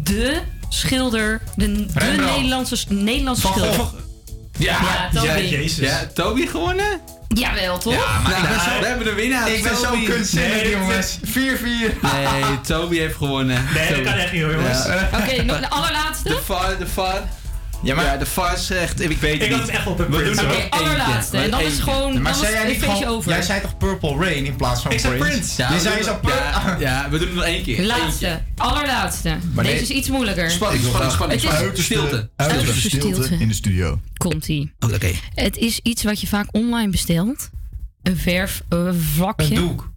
de schilder, de, de. Nederlandse, Nederlandse Van schilder. Ja, Ja, Toby. Jezus. Ja, Toby gewonnen? Jawel, toch? Ja, maar ik ben zo- we hebben de winnaar. Ik ben zo kunstzinnig, Nee, jongens. 4-4. Nee, Toby heeft gewonnen. Nee, dat Toby. kan echt niet hoor, jongens. Ja. Oké, nog de allerlaatste. De VAR, de VAR. Ja, maar Ja, de VAR zegt, ik weet het Ik had niet. het echt op een We doen Prince, Oké, eentje. allerlaatste. En dan is gewoon, maar zei jij het niet feestje gewoon, over. jij zei toch Purple Rain in plaats van Ik zei Prince? Prince. Ja, zei doen zo ja, ja, we doen er nog één keer. Laatste, Eentje. allerlaatste. Maar Deze nee. is iets moeilijker. Spanning, spanning, spanning. Het is-. Stilte. Uiterste Uiterste stilte stilte. in de studio. Komt-ie. Oh, Oké. Het is iets wat je vaak online bestelt. Een verfvlakje. Een doek.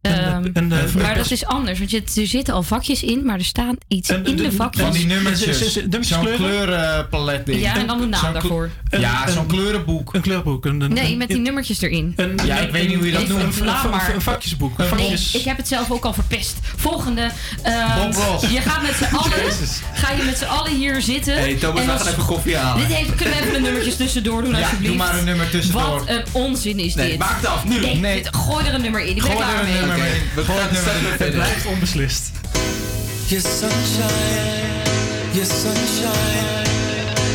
Ehm, eh, maar dat is anders, want je, er zitten al vakjes in, maar er staan iets in de vakjes. Van die nummertjes. Zo'n kleuren? kleurenpalet ding. ja, en dan een naam daarvoor. Een- Ja, zo'n kleurenboek. Een kleurboek. Een, een, Nee, met die nummertjes erin. Een, Ja, ik weet niet hoe je dat noemt. Een, Laat een, maar. een, een vakjesboek. Een Nee, ik heb het zelf ook al verpest. Volgende. eh, Ross. Je gaat met z'n allen, Jezus. ga je met z'n allen hier zitten. Hey, Thomas, we gaan even koffie halen. Dit heeft, kunnen we even de nummertjes tussendoor doen, Ja, alsjeblieft. doe maar een nummer tussendoor. Wat een onzin is Nee, dit. maak het af, nu. Nee, gooi er een nummer in. Ik ben Gooi klaar mee. Nummer in. We Gooi gaan het nummer blijft onbeslist. Your sunshine, your sunshine,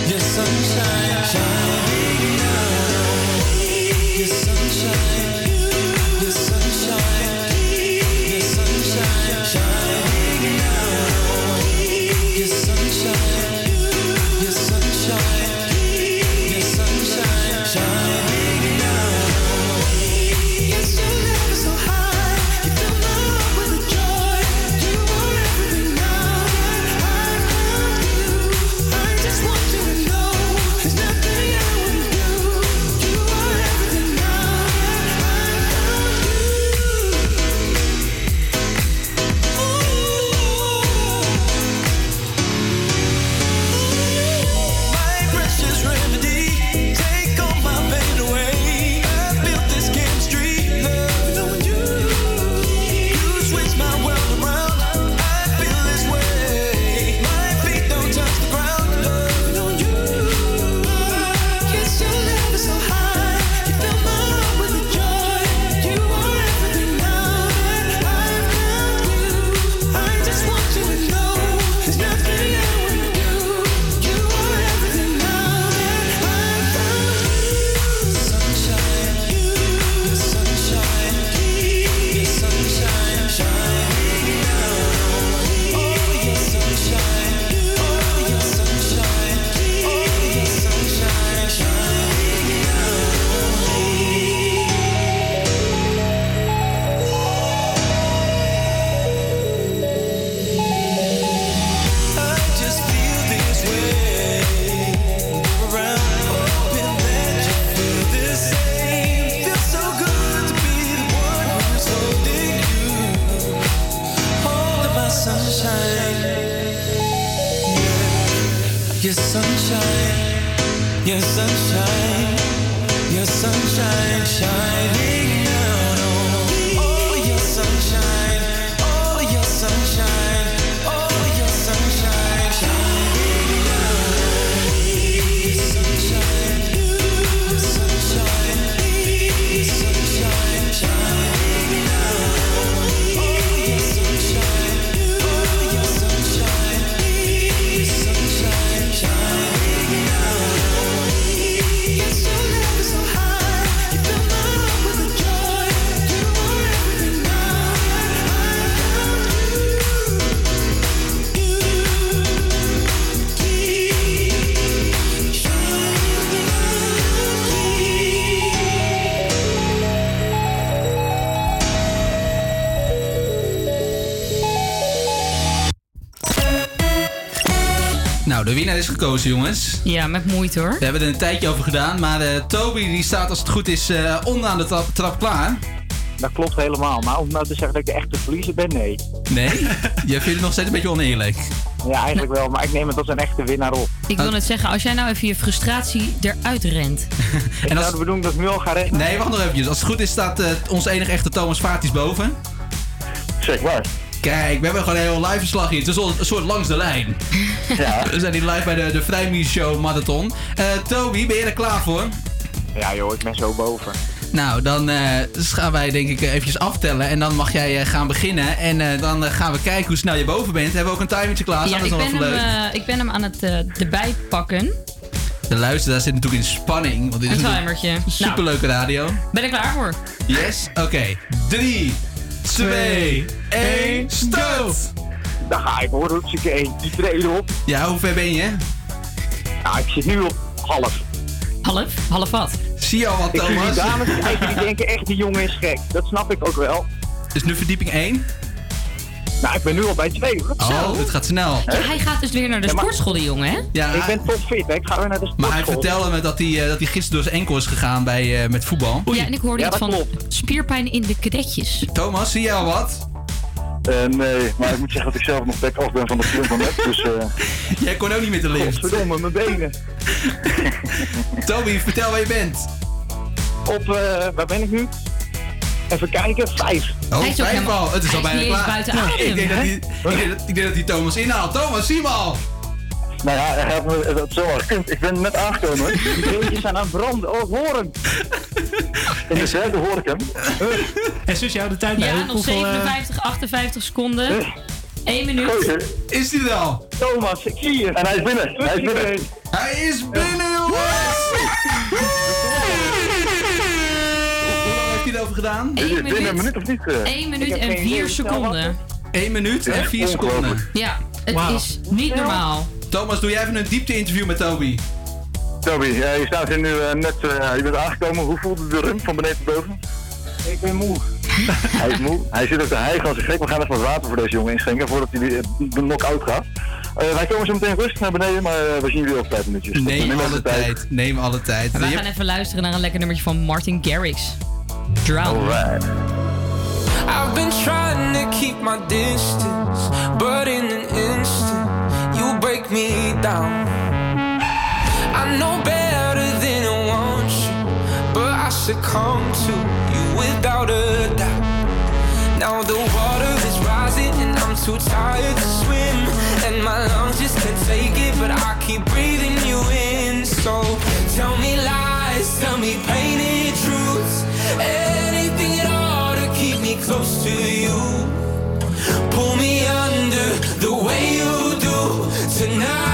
your sunshine, shining now. Winnaar is gekozen, jongens. Ja, met moeite hoor. We hebben er een tijdje over gedaan, maar eh, Toby die staat als het goed is eh, onderaan de trap, trap klaar. Dat klopt helemaal. Maar om nou te zeggen dat ik de echte verliezer ben, nee. Nee? Je vindt het nog steeds een beetje oneerlijk. Ja, eigenlijk wel. Maar ik neem het als een echte winnaar op. Ik wil net zeggen, als jij nou even je frustratie eruit rent. [LAUGHS] En als... de bedoeling dat ik nu al ga rekenen? Nee, wacht nog eventjes. Als het goed is staat eh, onze enige echte Thomas Vaartjes boven. Zeg maar. Kijk, we hebben gewoon een heel live verslag hier. Het is een soort langs de lijn. Ja. [LAUGHS] We zijn hier live bij de, de Vrijmies Show Marathon. Eh, Toby, ben je er klaar voor? Ja joh, ik ben zo boven. Nou, dan eh, gaan wij denk ik eventjes aftellen. En dan mag jij eh, gaan beginnen. En eh, dan eh, gaan we kijken hoe snel je boven bent. Hebben we ook een timertje klaar? Ja, dat is ik nog ben, wel hem, leuk. eh, ik ben hem aan het eh, erbij pakken. De luisteraar zit natuurlijk in spanning. Want dit is Een natuurlijk timertje. Superleuke radio. Ben ik klaar voor? Yes? Oké. 3, 2, 1, start! Daar ga ik hoor, hartstikke één. Die treden op. Ja, hoe ver ben je? Nou, ik zit nu op half. Half? Half wat? Zie je al wat, Ik zie die Thomas? dames kijken, die denken echt, die jongen is gek. Dat snap ik ook wel. Is nu verdieping 1? Nou, ik ben nu al bij twee hoor. Oh, het gaat snel. Ja, hij gaat dus weer naar de Ja, maar- sportschool, die jongen, hè? Ja, Ik ben topfit, hè. Ik ga weer naar de sportschool. Maar hij vertelde me dat hij, eh, dat hij gisteren door zijn enkel is gegaan bij, eh, met voetbal. Ja, en ik hoorde Ja, iets van klopt. spierpijn in de kadetjes. Thomas, zie jij al wat? Eh, nee, maar ik moet zeggen dat ik zelf nog back af ben van de film van net. Dus eh, Jij kon ook niet met de lift. Godverdomme, mijn benen. [LAUGHS] Toby, vertel waar je bent. Op, eh, waar ben ik nu? Even kijken, vijf. Oh, Hij is ook vijf helemaal- al. Het is al is bijna eens klaar. buiten adem. ik, denk dat hij, ik, denk dat, ik denk dat hij Thomas inhaalt. Thomas, zie hem al. nou ja, hij had me dat zo wel [LAUGHS] gekund. Ik ben net aangekomen hoor. Die beentjes zijn aan het branden. Oh, ik hoor hem. [LAUGHS] In de verte hoor ik hem. En zus, jou de tijd bij. Ja, nog hoeveel, eh, 57, 58 seconden. 1 minuut. Goeie. Is hij er al? Thomas, ik zie je. En hij is binnen. Hij is binnen. Hij is binnen, jongens! Gedaan? Is het 1 binnen een minuut, minuut of niet? eh? 1 minuut en geen 4 idee hoe snel seconden. 1 minuut en Ja, 4 seconden. Ja, het is niet normaal. Thomas, doe jij even een diepte-interview met Toby. Toby, ja, je staat hier nu eh, net, eh, je bent aangekomen. Hoe voelde de run van beneden tot boven? Ik ben moe. [LAUGHS] Hij is moe. Hij zit ook te hijgen als een gek. We gaan even wat water voor deze jongen inschenken voordat hij de knock-out gaat. Eh, wij komen zo meteen rustig naar beneden, maar we zien jullie over vijf minuutjes. Neem Neem alle de tijd. Neem alle tijd. Je- gaan even luisteren naar een lekker nummertje van Martin Garrix. Drown. Alright. I've been trying to keep my distance, but in an instant, you break me down. I know better than I want you, but I succumb to you without a doubt. Now the water is rising and I'm too tired to swim, and my lungs just can't take it, but I keep breathing you in. So tell me lies, tell me painted anything at all to keep me close to you. Pull me under the way you do. Tonight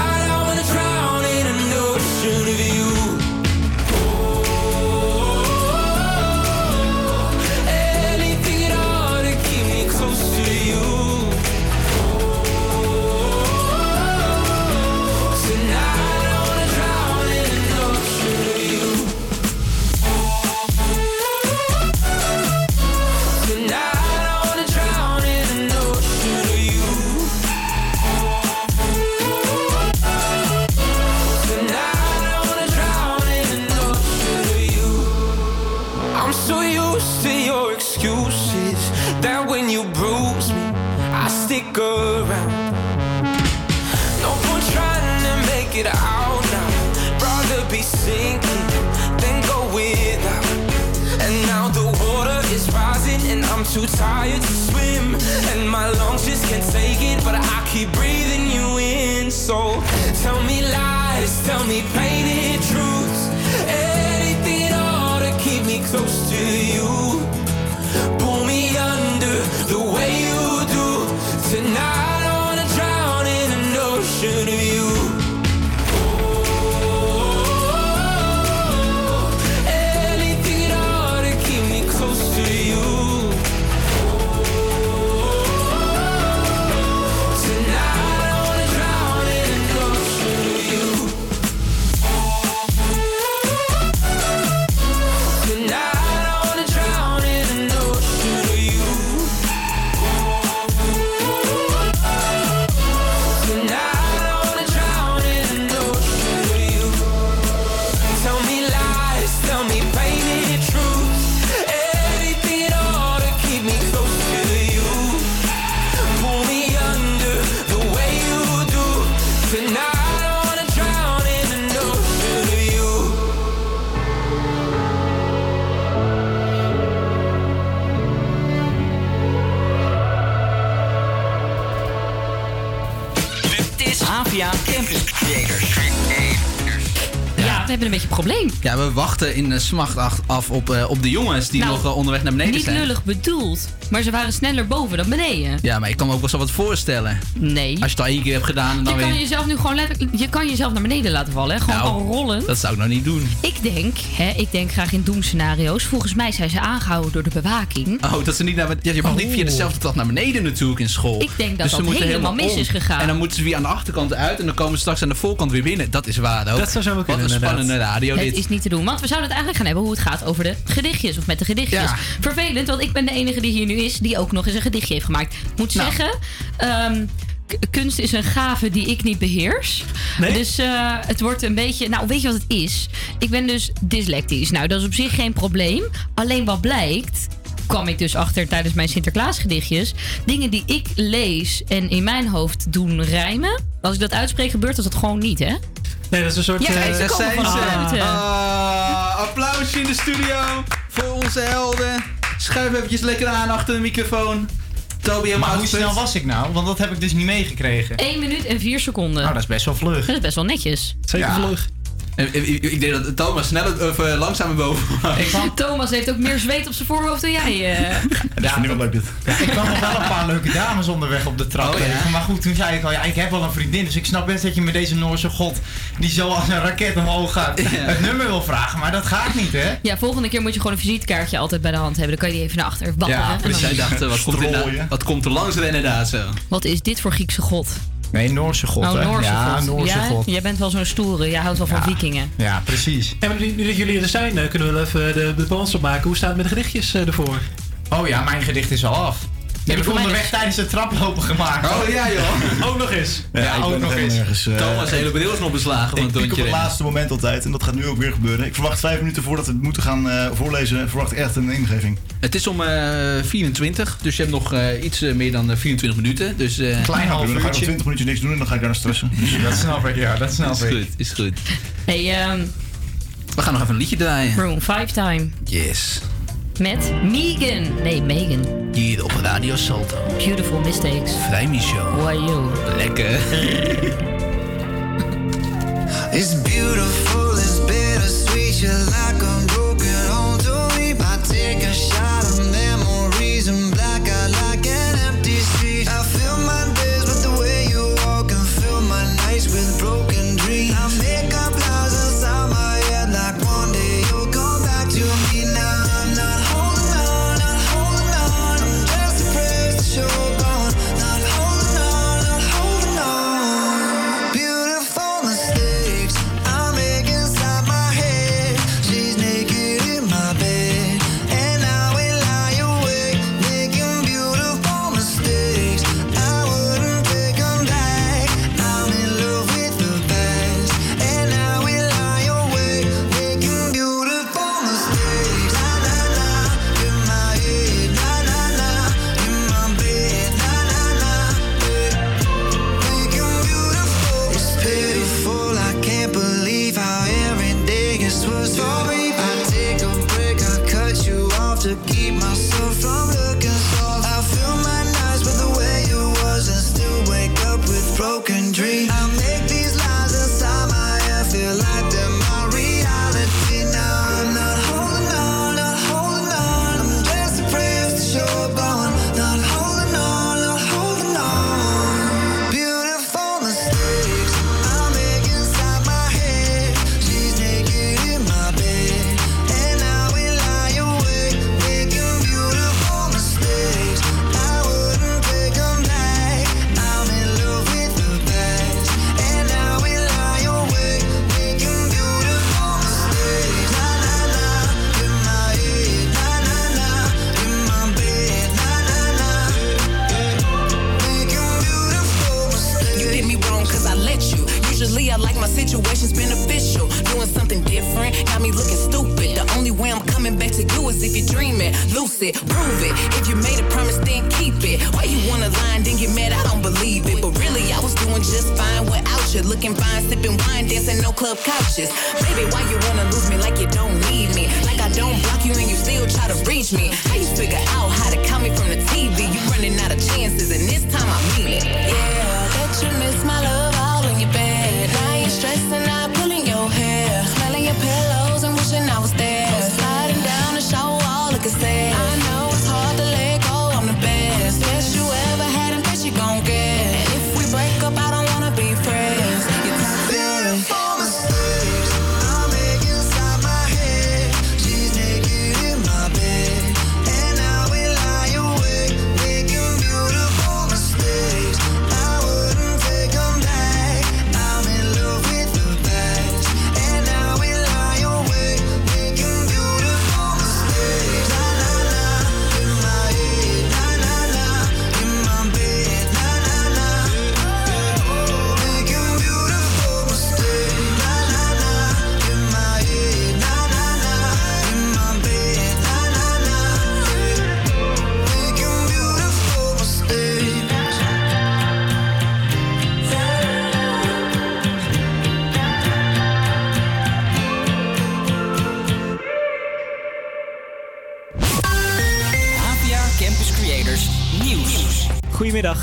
too tired to swim. And my lungs just can't take it, but I keep breathing you in. So tell me lies, tell me painted Oceaan Campuscreators. Ja, we hebben een beetje een probleem. Ja, we wachten in de smacht ach- af op, eh, op de jongens die Nou, nog eh, onderweg naar beneden Niet zijn. lullig bedoeld, maar ze waren sneller boven dan beneden. Ja, maar ik kan me ook wel zo wat voorstellen. Nee. Als je het al één keer hebt gedaan en dan Je kan weer... jezelf nu gewoon letterlijk, je kan jezelf naar beneden laten vallen, hè? gewoon Nou, al rollen. Dat zou ik nou niet doen. Ik denk, hè, ik denk graag in doemscenario's. Volgens mij zijn ze aangehouden door de bewaking. Oh, dat ze niet naar beneden... Ja, je mag niet via dezelfde trap naar beneden natuurlijk in school. Ik denk dat ze dat moeten helemaal mis om. is gegaan. En dan moeten ze weer aan de achterkant uit en dan komen ze straks aan de voorkant weer binnen. Dat is waar ook. Dat zou zo Wat kunnen, een radio Het dit. is niet te doen, want we zouden het eigenlijk gaan hebben hoe het gaat over de gedichtjes of met de gedichtjes. Ja. Vervelend, want ik ben de enige die hier nu is die ook nog eens een gedichtje heeft gemaakt. Moet Nou. zeggen, ehm, kunst is een gave die ik niet beheers. Dus eh, het wordt een beetje. Nou, weet je wat het is? Ik ben dus dyslectisch. Nou, dat is op zich geen probleem. Alleen wat blijkt kwam ik dus achter tijdens mijn Sinterklaasgedichtjes. Dingen die ik lees en in mijn hoofd doen rijmen. Als ik dat uitspreek, gebeurt dat gewoon niet, hè? Nee, dat is een soort... Ja, eh, kijk, ze buiten. Ah, applausje in de studio voor onze helden. Schuif eventjes lekker aan achter de microfoon. Toby, Maar hoe snel was ik nou? Want dat heb ik dus niet meegekregen. 1 minuut en 4 seconden. Nou, dat is best wel vlug. Dat is best wel netjes. Zeker Ja. vlug. Ik, ik, ik denk dat Thomas sneller of eh, langzamer boven was. Thomas heeft ook meer zweet op zijn voorhoofd dan jij. eh. Dat vind ik wel leuk dit. Ja, ik kwam nog wel een paar leuke dames onderweg op de trap Oh, ja? tegen. Maar goed, toen zei ik al, ja, ik heb wel een vriendin. Dus ik snap best dat je met deze Noorse god, die zo als een raket omhoog gaat, het nummer wil vragen. Maar dat gaat niet, hè? Ja, volgende keer moet je gewoon een visitekaartje altijd bij de hand hebben. Dan kan je die even naar achter wapperen. Ja, dus dan- zij dachten, wat komt, er na- wat komt er langs rennen daar zo? Wat is dit voor Griekse god? Nee, Noorse god, oh, hè? Noorse ja, god. Noorse ja, god. Jij bent wel zo'n stoere. Jij houdt wel van vikingen. Ja, precies. En nu, nu dat jullie er zijn, eh, kunnen we wel even de, de balans opmaken. Hoe staat het met de gedichtjes eh, ervoor? Oh ja, mijn gedicht is al af. Heb ik voor mij onderweg tijdens het traplopen gemaakt. Oh ja joh. [LAUGHS] Ook nog eens. Ja, ik ook ben nog eens. nergens. eh, Thomas hele bril is nog beslagen van Ik het piek op het laatste moment altijd en dat gaat nu ook weer gebeuren. Ik verwacht vijf minuten voordat we het moeten gaan eh, voorlezen, verwacht ik echt een ingeving. Het is om eh 24, dus je hebt nog eh, iets meer dan eh, 24 minuten. Dus, eh, Klein half Dan ga ik nog uurtje. 20 minuutjes niks doen en dan ga ik daarna stressen. [LAUGHS] Dus, Dat snap ik, ja, dat snap is ik. goed, is goed. Hey, ehm We gaan nog even een liedje draaien. Room 5 Time. Yes. Met Megan. Nee, Megan. Hier op Radio Salto. Beautiful Mistakes. Vrijmi Show. Why you? Lekker. [LAUGHS] It's beautiful, it's bittersweet. You're like a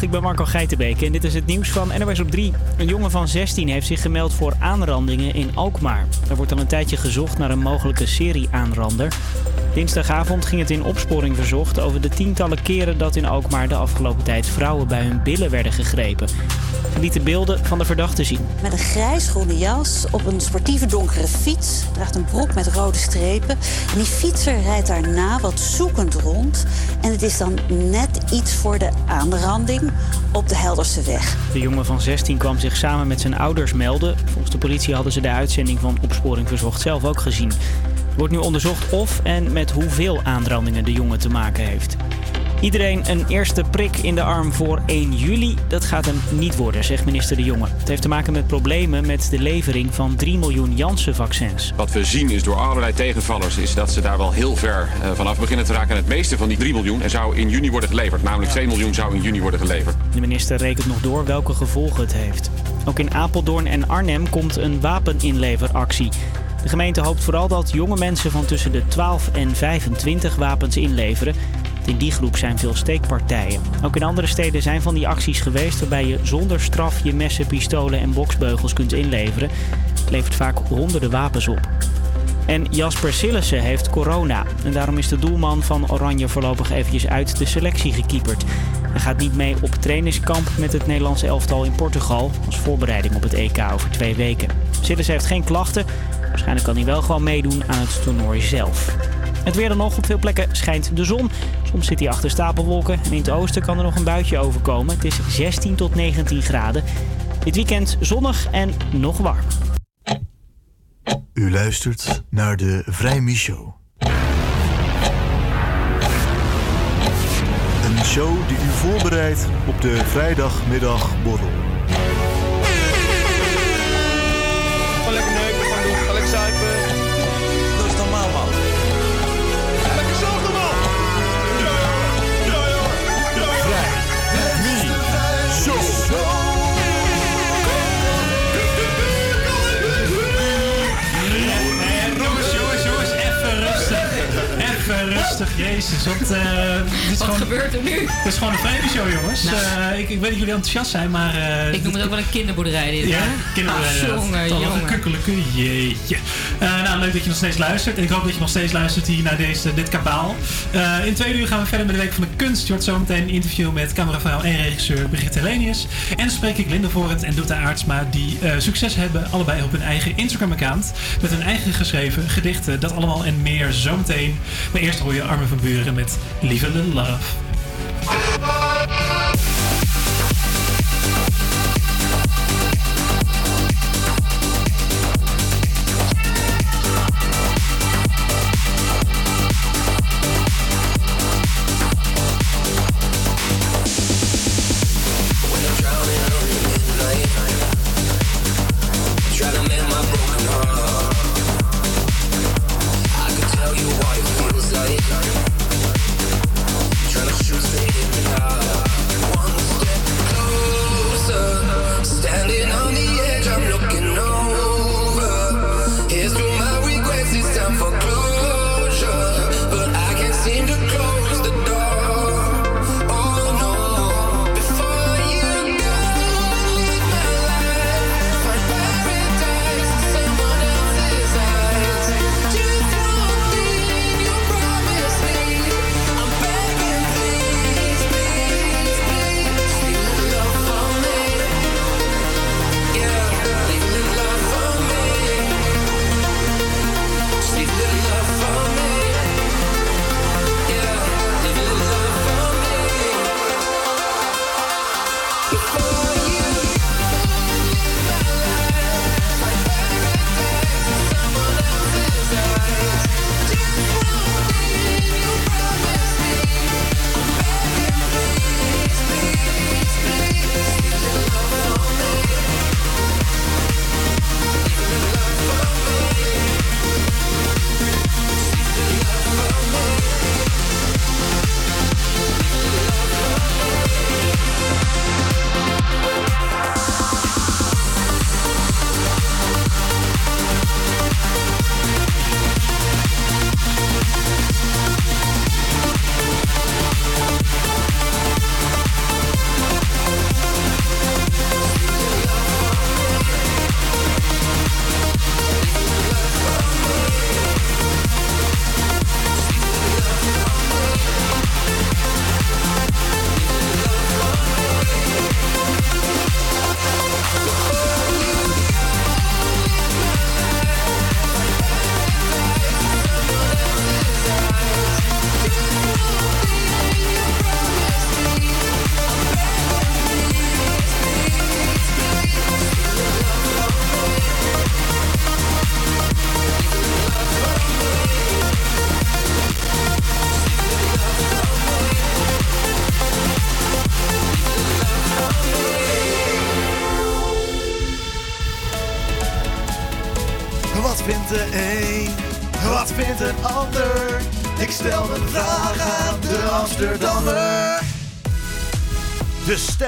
ik ben Marco Geitenbeek en dit is het nieuws van NOS op 3. Een jongen van 16 heeft zich gemeld voor aanrandingen in Alkmaar. Er wordt al een tijdje gezocht naar een mogelijke serie-aanrander. Dinsdagavond ging het in opsporing verzocht over de tientallen keren dat in Alkmaar de afgelopen tijd vrouwen bij hun billen werden gegrepen. Ze lieten beelden van de verdachte zien. Met een grijsgroene jas, op een sportieve donkere fiets, draagt een broek met rode strepen. En die fietser rijdt daarna wat zoekend rond. En het is dan net iets voor de aanranding op de Helderse weg. De jongen van 16 kwam zich samen met zijn ouders melden. Volgens de politie hadden ze de uitzending van Opsporing Verzocht zelf ook gezien. Er wordt nu onderzocht of en met hoeveel aanrandingen de jongen te maken heeft. Iedereen een eerste prik in de arm voor 1 juli. Dat gaat hem niet worden, zegt minister De Jonge. Het heeft te maken met problemen met de levering van 3 miljoen Janssen-vaccins. Wat we zien is door allerlei tegenvallers is dat ze daar wel heel ver eh, vanaf beginnen te raken. En het meeste van die 3 miljoen zou in juni worden geleverd. Namelijk 2 miljoen zou in juni worden geleverd. De minister rekent nog door welke gevolgen het heeft. Ook in Apeldoorn en Arnhem komt een wapeninleveractie. De gemeente hoopt vooral dat jonge mensen van tussen de 12 en 25 wapens inleveren. In die groep zijn veel steekpartijen. Ook in andere steden zijn van die acties geweest waarbij je zonder straf je messen, pistolen en boksbeugels kunt inleveren. Het levert vaak honderden wapens op. En Jasper Sillissen heeft corona. En daarom is de doelman van Oranje voorlopig eventjes uit de selectie gekieperd. Hij gaat niet mee op trainingskamp met het Nederlandse elftal in Portugal... als voorbereiding op het EK over twee weken. Sillissen heeft geen klachten. Waarschijnlijk kan hij wel gewoon meedoen aan het toernooi zelf. Het weer dan nog. Op veel plekken schijnt de zon. Soms zit hij achter stapelwolken. En in het oosten kan er nog een buitje overkomen. Het is 16 tot 19 graden. Dit weekend zonnig en nog warm. U luistert naar de Vrijmi Show. Een show die u voorbereidt op de vrijdagmiddagborrel. Jezus. Want, eh, dit is Wat gewoon, gebeurt er nu? Het is gewoon een vrijdag show, jongens. Nou. Eh, ik, ik weet dat jullie enthousiast zijn, maar... eh, Ik noem het ook wel een kinderboerderij dit, Ja, hè? kinderboerderij. Ah, jongen, Toch jongen. Een kukkelijke jeetje. Eh, nou, leuk dat je nog steeds luistert. En ik hoop dat je nog steeds luistert hier naar deze, dit kabaal. Eh, in twee uur gaan we verder met de Week van de Kunst. Je hoort zometeen een interview met cameravrouw en regisseur Brigitte Helenius. En dan spreek ik Linde Voorent en Doeta Aartsma, die eh, succes hebben, allebei op hun eigen Instagram-account. Met hun eigen geschreven gedichten. Dat allemaal en meer zometeen. Maar eerst hoor je Armen van Buren met Lieve Love.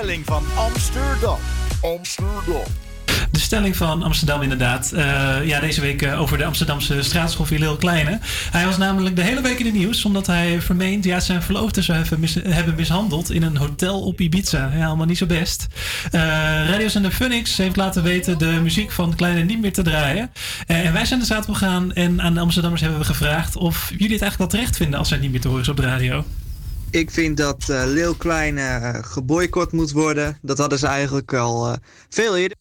Stelling van Amsterdam. Amsterdam. De stelling van Amsterdam inderdaad. Eh, ja, deze week eh, over de Amsterdamse straatschoffie Lil Kleine. Hij was namelijk de hele week in het nieuws... omdat hij vermeend ja, zijn verloofde zou hebben, mis- hebben mishandeld... in een hotel op Ibiza. Ja, allemaal niet zo best. Eh radiozender Funix heeft laten weten... de muziek van Kleine niet meer te draaien. En wij zijn de op gegaan... en aan de Amsterdammers hebben we gevraagd... of jullie het eigenlijk wel terecht vinden... als hij niet meer te horen is op de radio. Ik vind dat eh Lil Kleine eh, geboycott moet worden. Dat hadden ze eigenlijk al eh, veel eerder.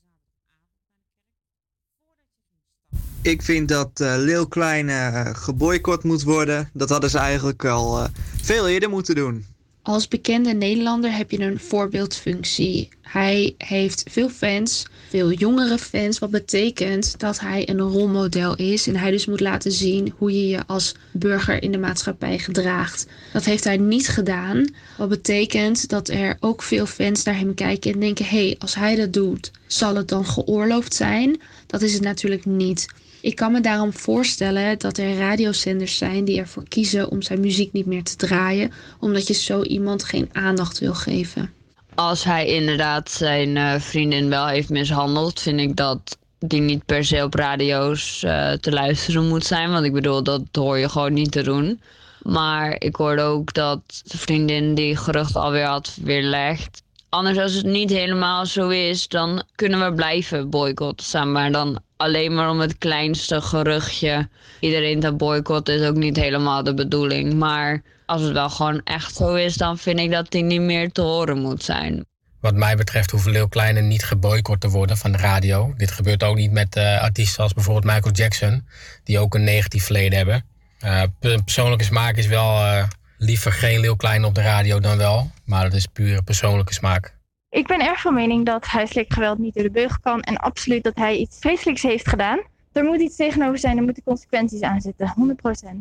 Ik vind dat Lil Kleine geboycott moet worden. Dat hadden ze eigenlijk al veel eerder moeten doen. Als bekende Nederlander heb je een voorbeeldfunctie. Hij heeft veel fans, veel jongere fans, wat betekent dat hij een rolmodel is en hij dus moet laten zien hoe je je als burger in de maatschappij gedraagt. Dat heeft hij niet gedaan, wat betekent dat er ook veel fans naar hem kijken en denken: hé, hey, als hij dat doet, zal het dan geoorloofd zijn? Dat is het natuurlijk niet. Ik kan me daarom voorstellen dat er radiozenders zijn die ervoor kiezen om zijn muziek niet meer te draaien, omdat je zo iemand geen aandacht wil geven. Als hij inderdaad zijn eh, vriendin wel heeft mishandeld, vind ik dat die niet per se op radio's eh, te luisteren moet zijn. Want ik bedoel, dat hoor je gewoon niet te doen. Maar ik hoorde ook dat de vriendin die gerucht alweer had weerlegd. Anders als het niet helemaal zo is, dan kunnen we blijven boycotten. Maar dan alleen maar om het kleinste geruchtje iedereen te boycotten is ook niet helemaal de bedoeling. Maar als het wel gewoon echt zo is, dan vind ik dat die niet meer te horen moet zijn. Wat mij betreft hoeven Lil Kleine niet geboycott te worden van de radio. Dit gebeurt ook niet met eh, artiesten als bijvoorbeeld Michael Jackson, die ook een negatief verleden hebben. Eh, per- persoonlijke smaak is wel eh, liever geen Lil Kleine op de radio dan wel, maar dat is pure persoonlijke smaak. Ik ben erg van mening dat huiselijk geweld niet door de beugel kan en absoluut dat hij iets vreselijks heeft gedaan. Er moet iets tegenover zijn, er moeten consequenties aan zitten,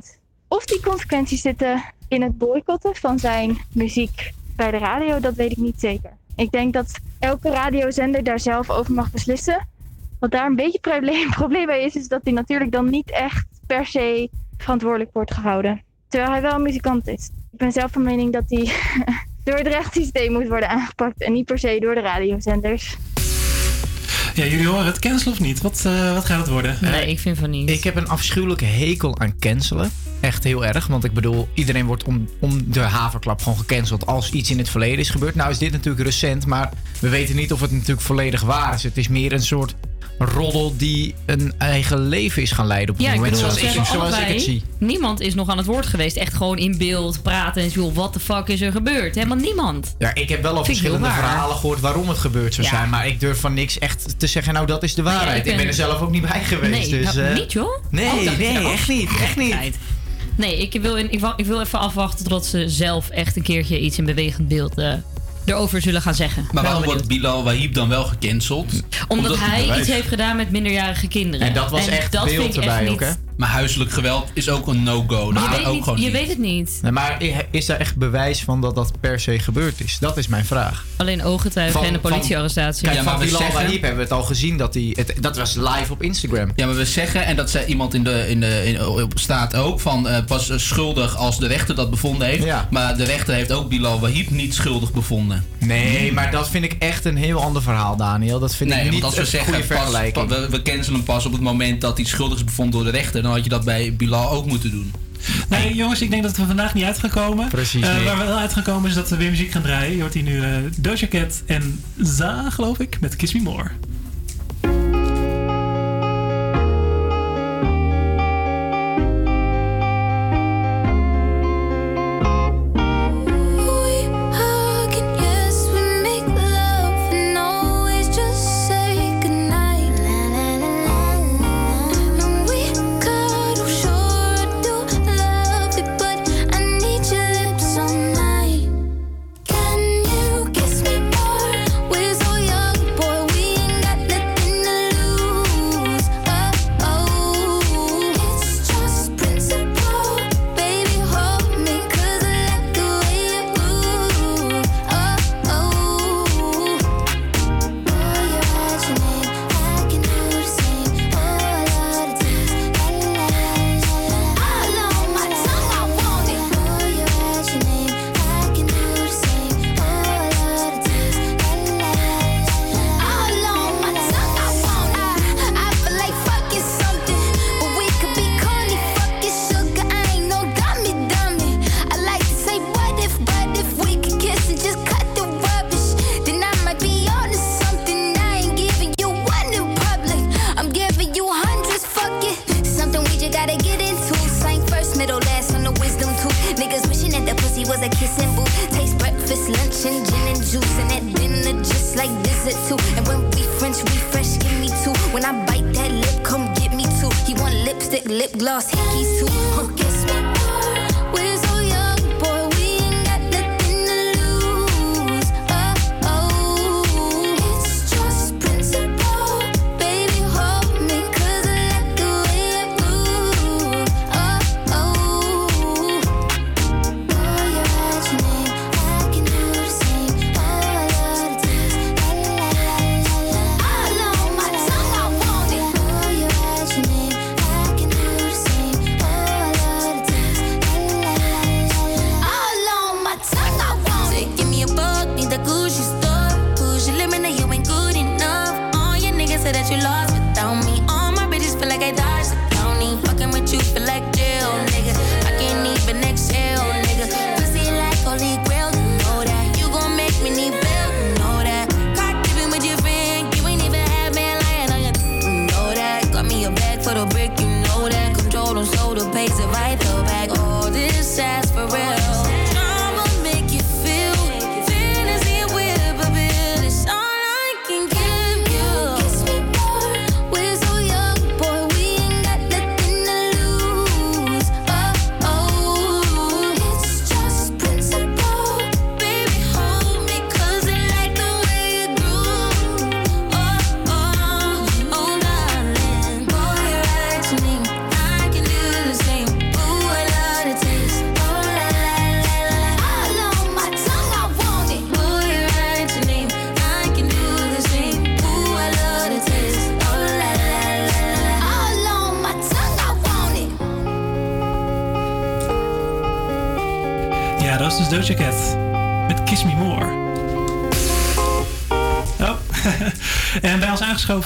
100%. Of die consequenties zitten in het boycotten van zijn muziek bij de radio, dat weet ik niet zeker. Ik denk dat elke radiozender daar zelf over mag beslissen. Wat daar een beetje probleem, [LAUGHS] probleem bij is, is dat hij natuurlijk dan niet echt per se verantwoordelijk wordt gehouden. Terwijl hij wel een muzikant is. Ik ben zelf van mening dat hij [LAUGHS] door het rechtssysteem moet worden aangepakt en niet per se door de radiozenders. Ja, jullie horen het. Cancel of niet? Wat, eh, wat gaat het worden? Nee, ik vind van niet. Ik heb een afschuwelijke hekel aan cancelen. Echt heel erg. Want ik bedoel, iedereen wordt om, om de haverklap gewoon gecanceld als iets in het verleden is gebeurd. Nou is dit natuurlijk recent, maar we weten niet of het natuurlijk volledig waar is. Het is meer een soort roddel die een eigen leven is gaan leiden op het Ja, ik moment. bedoel, zoals, ik, zoals ik het zie. Niemand is nog aan het woord geweest. Echt gewoon in beeld praten en joh, wat de fuck is er gebeurd? Helemaal niemand. Ja, ik heb wel al verschillende verhalen gehoord waarom het gebeurd zou Ja. zijn. Maar ik durf van niks echt te zeggen, nou dat is de ja, waarheid. ik ik, ben... er zelf ook niet bij geweest. Nee, dus, nou, eh, niet joh. Nee, Oh, nee, nou. echt niet. Echt niet. Nee, ik wil, ik, wil, ik wil even afwachten tot ze zelf echt een keertje iets in bewegend beeld eh, erover zullen gaan zeggen. Maar waarom wordt Bilal Wahib dan wel gecanceld? Omdat hij iets heeft gedaan met minderjarige kinderen. dat vind ik echt niet, Maar huiselijk geweld is ook een no-go. Dat Je, gaat weet, ook niet, gewoon je niet. weet het niet. Nee, maar is daar echt bewijs van dat dat per se gebeurd is? Dat is mijn vraag. Alleen ooggetuigen en een politiearrestatie. Kijk, Ja, maar van we Bilal hebben we het al gezien dat hij... Dat was live op Instagram. Ja, maar we zeggen, en dat zei iemand in de, in de, in, op staat ook, van eh, pas schuldig als de rechter dat bevonden heeft. Maar de rechter heeft ook Bilal Wahib niet schuldig bevonden. Nee, maar dat vind ik echt een heel ander verhaal, Daniel. Dat vind nee, ik want niet als we een zeggen, goede pas, vergelijking. pa- we, we cancelen hem pas op het moment dat hij schuldig is bevonden door de rechter, dan had je dat bij Bilal ook moeten doen. Nee, jongens, ik denk dat we vandaag niet uitgekomen. Precies Eh, waar we wel uitgekomen is dat we weer muziek gaan draaien. Je hoort hier nu eh Doja Cat en Za, geloof ik, met Kiss Me More.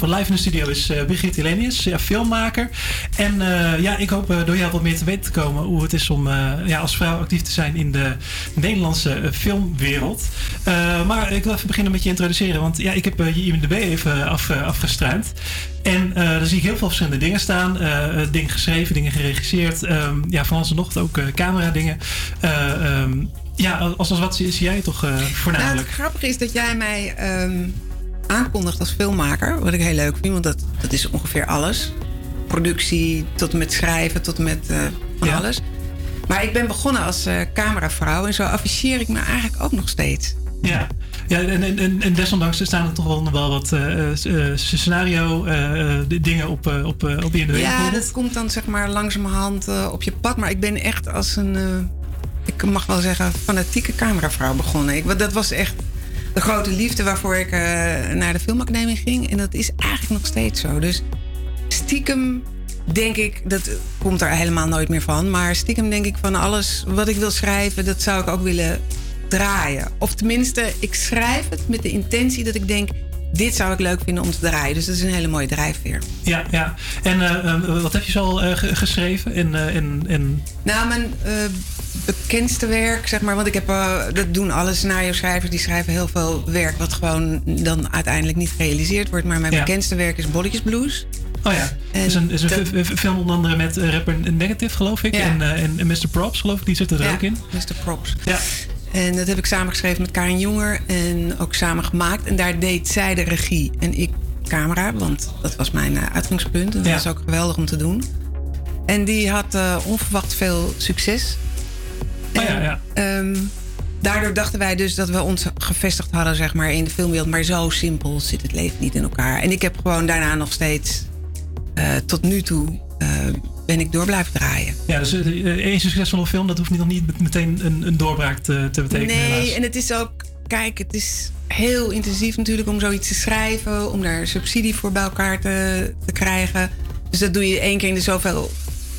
Aangeschoven live in de studio is eh Brigitte Helenius, ja, filmmaker. En eh, ja, ik hoop eh, door jou wat meer te weten te komen hoe het is om ja, als vrouw actief te zijn in de Nederlandse filmwereld. Maar ik wil even beginnen met je introduceren, want ja, ik heb je IMDb even af, afgestruind. En eh daar zie ik heel veel verschillende dingen staan. Eh, dingen geschreven, dingen geregisseerd. ehm, ja, van alles en nog wat, ook eh, camera dingen. Eh, ehm, ja, als, als wat zie, zie jij toch eh, Nou, voornamelijk? het grappige is dat jij mij ehm, aankondigt als filmmaker. Wat ik heel leuk vind, want dat, dat is ongeveer alles. Productie tot en met schrijven, tot en met eh, van alles. Maar ik ben begonnen als eh, cameravrouw en zo afficheer ik me eigenlijk ook nog steeds. Ja, ja en, en, en, desondanks staan er toch wel, nog wel wat eh, scenario dingen op, eh, op, eh, op IMDb. Ja, dat komt dan zeg maar langzamerhand op je pad. Maar ik ben echt als een, ik mag wel zeggen, fanatieke cameravrouw begonnen. Ik, dat was echt de grote liefde waarvoor ik eh, naar de filmacademie ging. En dat is eigenlijk nog steeds zo. Dus stiekem denk ik, dat komt er helemaal nooit meer van. Maar stiekem denk ik van alles wat ik wil schrijven, dat zou ik ook willen draaien. Of tenminste, ik schrijf het met de intentie dat ik denk, dit zou ik leuk vinden om te draaien. Dus dat is een hele mooie drijfveer. Ja, ja. En eh, eh, wat heb je zo al eh, ge- geschreven? En, eh, en, en, Nou, mijn bekendste werk, zeg maar, want ik heb, dat doen alle scenario-schrijvers, die schrijven heel veel werk wat gewoon dan uiteindelijk niet gerealiseerd wordt. Maar mijn Ja. bekendste werk is Bolletjes Blues. oh ja, is een, is een dat- film onder andere met rapper Negative, geloof ik. Ja. En, en, en Mr. Props, geloof ik, die zit er Ja, ook in. Mr. Props. Ja. En dat heb ik samengeschreven met Karin Jonger en ook samen gemaakt. En daar deed zij de regie en ik camera, want dat was mijn eh, uitgangspunt. En dat Ja. was ook geweldig om te doen. En die had eh, onverwacht veel succes. Oh ja, ja. Ehm, daardoor dachten wij dus dat we ons gevestigd hadden zeg maar, in de filmwereld. Maar zo simpel zit het leven niet in elkaar. En ik heb gewoon daarna nog steeds, eh, tot nu toe, ben ik door blijven draaien. Ja, dus eh, eh, één succesvolle film, dat hoeft niet, nog niet met- meteen een, een doorbraak te, te betekenen. Nee, helaas. en het is ook, kijk, het is heel intensief natuurlijk om zoiets te schrijven, om daar subsidie voor bij elkaar te, te krijgen. Dus dat doe je één keer in de zoveel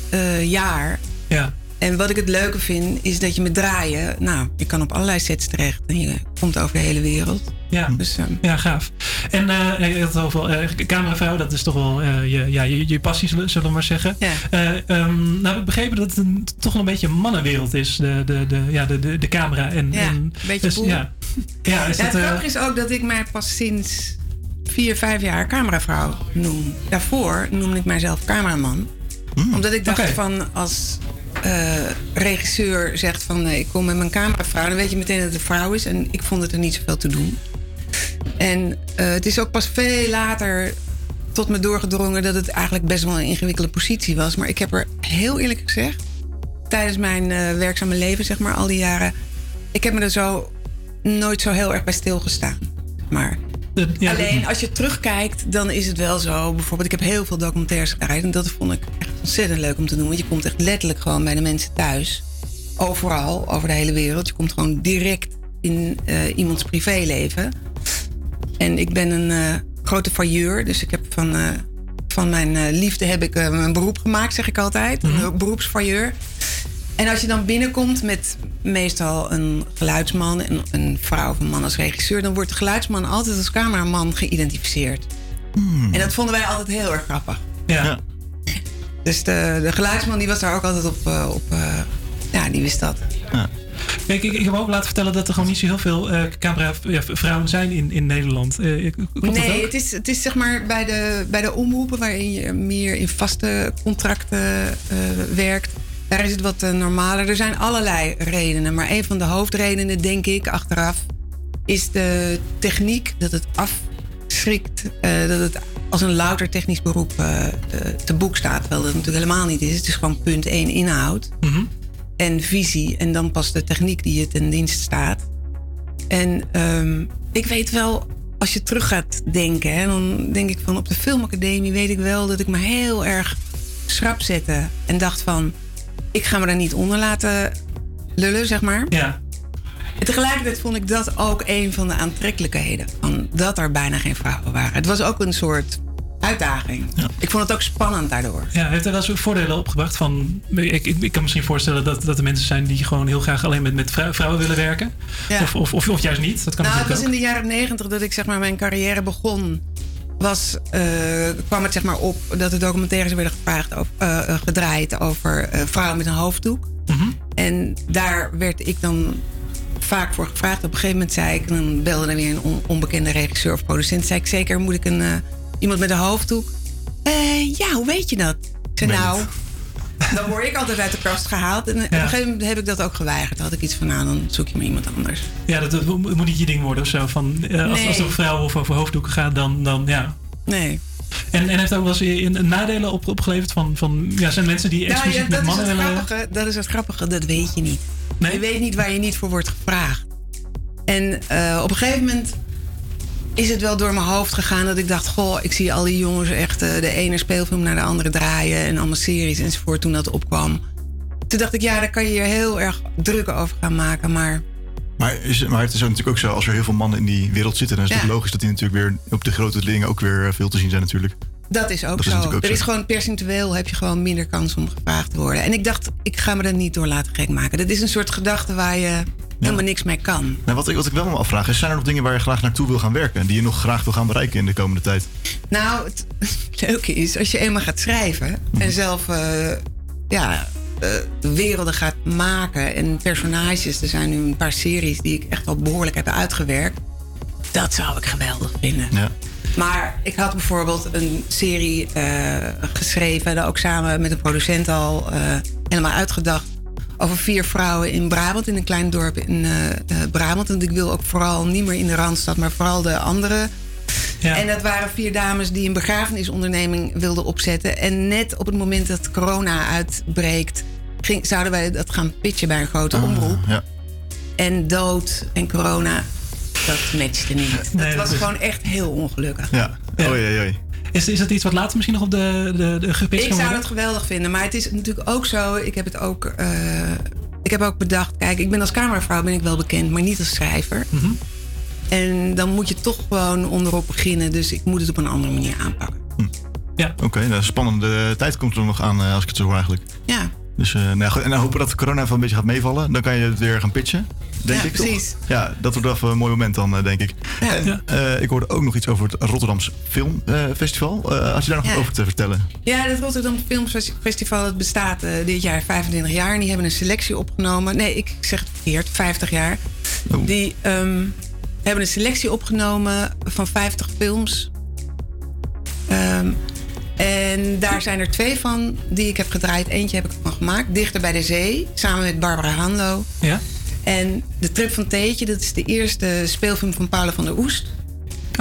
eh, jaar. Ja. En wat ik het leuke vind, is dat je met draaien, nou, je kan op allerlei sets terecht en je komt over de hele wereld. Ja, dus, ehm, ja gaaf. En je had het over cameravrouw, dat is toch wel eh, je, ja, je, je passie, zullen, we maar zeggen. Ja. Eh, ehm, nou, ik begrepen dat het een, toch wel een beetje een mannenwereld is, de, de, de, ja, de, de, de camera. En, Ja, en, een beetje dus, ja. Ja, is Ja, dat, het eh, grappige is ook dat ik mij pas sinds vier, vijf jaar cameravrouw noem. Daarvoor noemde ik mijzelf cameraman. Hmm, Omdat ik dacht van als regisseur zegt van ik kom met mijn cameravrouw, dan weet je meteen dat het een vrouw is. En ik vond het er niet zoveel te doen. En eh, het is ook pas veel later tot me doorgedrongen dat het eigenlijk best wel een ingewikkelde positie was. Maar ik heb er heel eerlijk gezegd, tijdens mijn eh, werkzame leven, zeg maar, al die jaren, ik heb me er zo nooit zo heel erg bij stilgestaan. Maar alleen als je terugkijkt, dan is het wel zo. Bijvoorbeeld, ik heb heel veel documentaires gedraaid en dat vond ik echt ontzettend leuk om te doen. Want je komt echt letterlijk gewoon bij de mensen thuis. Overal, over de hele wereld. Je komt gewoon direct in eh, iemands privéleven. En ik ben een eh, grote failleur. Dus ik heb van, eh, van mijn eh, liefde heb ik mijn beroep gemaakt, zeg ik altijd. Een beroepsfailleur. En als je dan binnenkomt met meestal een geluidsman en een vrouw of een man als regisseur, dan wordt de geluidsman altijd als cameraman geïdentificeerd. En dat vonden wij altijd heel erg grappig. Ja. Dus de, de geluidsman die was daar ook altijd op. eh, op eh, ja, die wist dat. Kijk, ik, ik heb me ook laten vertellen dat er gewoon niet zo heel veel eh cameravrouwen zijn in, in Nederland. Eh, nee, het is, het is zeg maar bij de, bij de omroepen waarin je meer in vaste contracten eh, werkt. Daar is het wat normaler. Er zijn allerlei redenen. Maar een van de hoofdredenen, denk ik, achteraf, is de techniek. Dat het afschrikt. dat het als een louter technisch beroep te boek staat. Terwijl dat natuurlijk helemaal niet is. Het is gewoon punt één inhoud Mhm. En visie. En dan pas de techniek die je ten dienste staat. En ehm, ik weet wel, als je terug gaat denken, hè, dan denk ik van op de filmacademie weet ik wel dat ik me heel erg schrap zette. En dacht van, ik ga me daar niet onder laten lullen, zeg maar. Ja. En tegelijkertijd vond ik dat ook een van de aantrekkelijkheden. Van dat er bijna geen vrouwen waren. Het was ook een soort uitdaging. Ik vond het ook spannend daardoor. Ja, heeft er wel eens voordelen opgebracht van... Ik, ik, ik kan misschien voorstellen dat, dat er mensen zijn die gewoon heel graag alleen met, met vrou- vrouwen willen werken. Ja. Of, of, of, of juist niet. Dat kan nou, het was in de jaren negentig dat ik zeg maar, mijn carrière begon. Was, eh, kwam het zeg maar, op dat de documentaires werden gevraagd over, eh, eh, gedraaid over vrouwen met een hoofddoek. Mhm. En daar werd ik dan vaak voor gevraagd. Op een gegeven moment zei ik, dan belde er weer een on- onbekende regisseur of producent. Zei ik zeker, moet ik een, iemand met een hoofddoek? Eh, ja, hoe weet je dat? Ik nou, dan word ik altijd uit de kast gehaald. En op een gegeven moment heb ik dat ook geweigerd. Dan had ik iets van, nou, dan zoek je maar iemand anders. Ja, dat, dat moet niet je ding worden of zo. Van, eh, als, Nee. als het over vrouwen of over hoofddoeken gaat, dan, dan ja. Nee. En, en heeft ook wel eens een, een nadelen op, opgeleverd van, van... Ja, zijn mensen die Nou expliciet ja, met is mannen het willen... grappige, dat is het grappige, dat weet je niet. Je weet niet waar je niet voor wordt gevraagd. En eh, op een gegeven moment is het wel door mijn hoofd gegaan dat ik dacht: Goh, ik zie al die jongens echt eh, de ene speelfilm naar de andere draaien en allemaal series enzovoort toen dat opkwam. Toen dacht ik: Ja, daar kan je je heel erg druk over gaan maken. Maar Maar, is, maar het is natuurlijk ook zo, als er heel veel mannen in die wereld zitten, dan is het Ja. logisch dat die natuurlijk weer op de grote dingen ook weer eh, veel te zien zijn natuurlijk. dat is ook Dat zo. ook er is gewoon percentueel heb je gewoon minder kans om gevraagd te worden. En ik dacht: Ik ga me er niet door laten gek maken. Dat is een soort gedachte waar je helemaal niks mee kan. Nou, wat, ik, wat ik wel me afvraag is, zijn er nog dingen waar je graag naartoe wil gaan werken en die je nog graag wil gaan bereiken in de komende tijd? Nou, het [LAUGHS] leuke is, als je eenmaal gaat schrijven en zelf eh, ja, eh, werelden gaat maken en personages. Er zijn nu een paar series die ik echt al behoorlijk heb uitgewerkt. Dat zou ik geweldig vinden. Ja. Maar ik had bijvoorbeeld een serie eh, geschreven, daar ook samen met een producent al helemaal uitgedacht. Over vier vrouwen in Brabant, in een klein dorp in eh, eh, Brabant. Want ik wil ook vooral niet meer in de Randstad, maar vooral de andere. En dat waren vier dames die een begrafenisonderneming wilden opzetten. En net op het moment dat corona uitbreekt, ging, zouden wij dat gaan pitchen bij een grote omroep. Ja. En dood en corona, dat matchte niet. Nee, dat was is- gewoon echt heel ongelukkig. Ja. Oh, Oei, oei, oei. Is, is dat iets wat later misschien nog op de, de, de gepitcht Ik zou het geweldig vinden. Maar het is natuurlijk ook zo. Ik heb het ook. eh, ik heb ook bedacht. Kijk, ik ben als cameravrouw ben ik wel bekend, maar niet als schrijver. Mhm. En dan moet je toch gewoon onderop beginnen. Dus ik moet het op een andere manier aanpakken. Oké, nou, spannende tijd komt er nog aan eh, als ik het zo hoor eigenlijk. Ja. Dus eh, nou, goed, en dan hopen dat corona even een beetje gaat meevallen. Dan kan je het weer gaan pitchen, denk Ja, ik toch? precies. Ja, dat wordt wel even een mooi moment dan, eh, denk ik. En eh, ik hoorde ook nog iets over het Rotterdams Filmfestival. Eh had je daar nog Ja. wat over te vertellen? Ja, het Rotterdam Filmfestival dat bestaat dit jaar 25 jaar. En die hebben een selectie opgenomen. Nee, ik zeg het verkeerd, 50 jaar. Die ehm, hebben een selectie opgenomen van 50 films. Ehm, En daar zijn er twee van die ik heb gedraaid. Eentje heb ik van gemaakt, Dichter bij de Zee, samen met Barbara Hanlo. Ja. En De Trip van Teetje, dat is de eerste speelfilm van Paula van der Oest.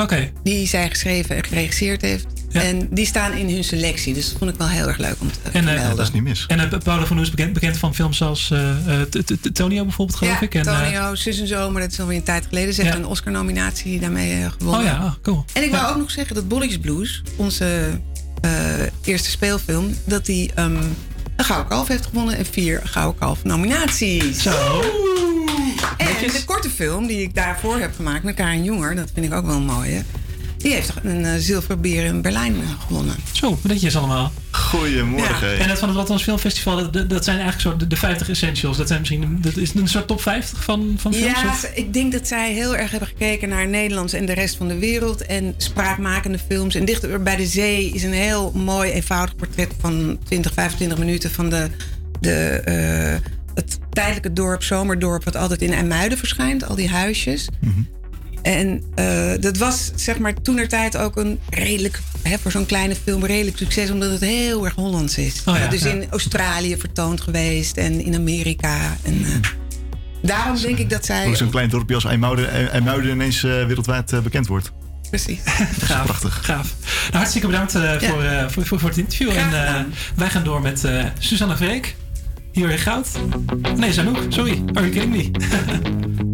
Oké. Die zij geschreven en geregisseerd heeft. En die staan in hun selectie. Dus dat vond ik wel heel erg leuk om te En, eh, vermelden. niet mis. En uh, Paula van Oes bekend, bekend van films als eh, eh, T- T- Tonio bijvoorbeeld, geloof ja, ik. En, eh, Tonio, Zus en Zo, maar dat is alweer een tijd geleden. Ze heeft Ja. een Oscar-nominatie daarmee gewonnen. oh ja, ah, cool. En ik wou Ja. ook nog zeggen dat Bolletjes Blues, onze eerste speelfilm, dat die ehm, een Gouden Kalf heeft gewonnen en vier Gouden Kalf nominaties. Zo. En de korte film die ik daarvoor heb gemaakt met Karin Jonger, dat vind ik ook wel een mooie. Die heeft een eh, zilveren beer in Berlijn eh, gewonnen. Zo, netjes allemaal. Goedemorgen. En het van het Rotterdams Filmfestival, dat, dat zijn eigenlijk zo de, de 50 essentials. Dat zijn misschien dat is een soort top 50 van, van films? Ja, of? ik denk dat zij heel erg hebben gekeken naar Nederlands en de rest van de wereld. En spraakmakende films. En Dichter bij de Zee is een heel mooi, eenvoudig portret van 20, 25 minuten van de, de, eh, het tijdelijke dorp, zomerdorp, wat altijd in IJmuiden verschijnt. Al die huisjes. En eh, dat was zeg maar toenertijd ook een redelijk, hè, voor zo'n kleine film, redelijk succes, omdat het heel erg Hollands is. Oh ja, dus ja. in Australië vertoond geweest en in Amerika. En, eh, daarom denk ik dat zij. Hoe zo'n klein dorpje als IJmuiden, IJmuiden ineens eh, wereldwijd eh, bekend wordt. Precies. [LAUGHS] Gaaf, prachtig. Gaaf. Nou, hartstikke bedankt eh, voor, eh, voor, voor, voor het interview. En eh, wij gaan door met eh Susanne Vreek. Hier in goud. Nee, Zanouk. Sorry. Are you kidding me?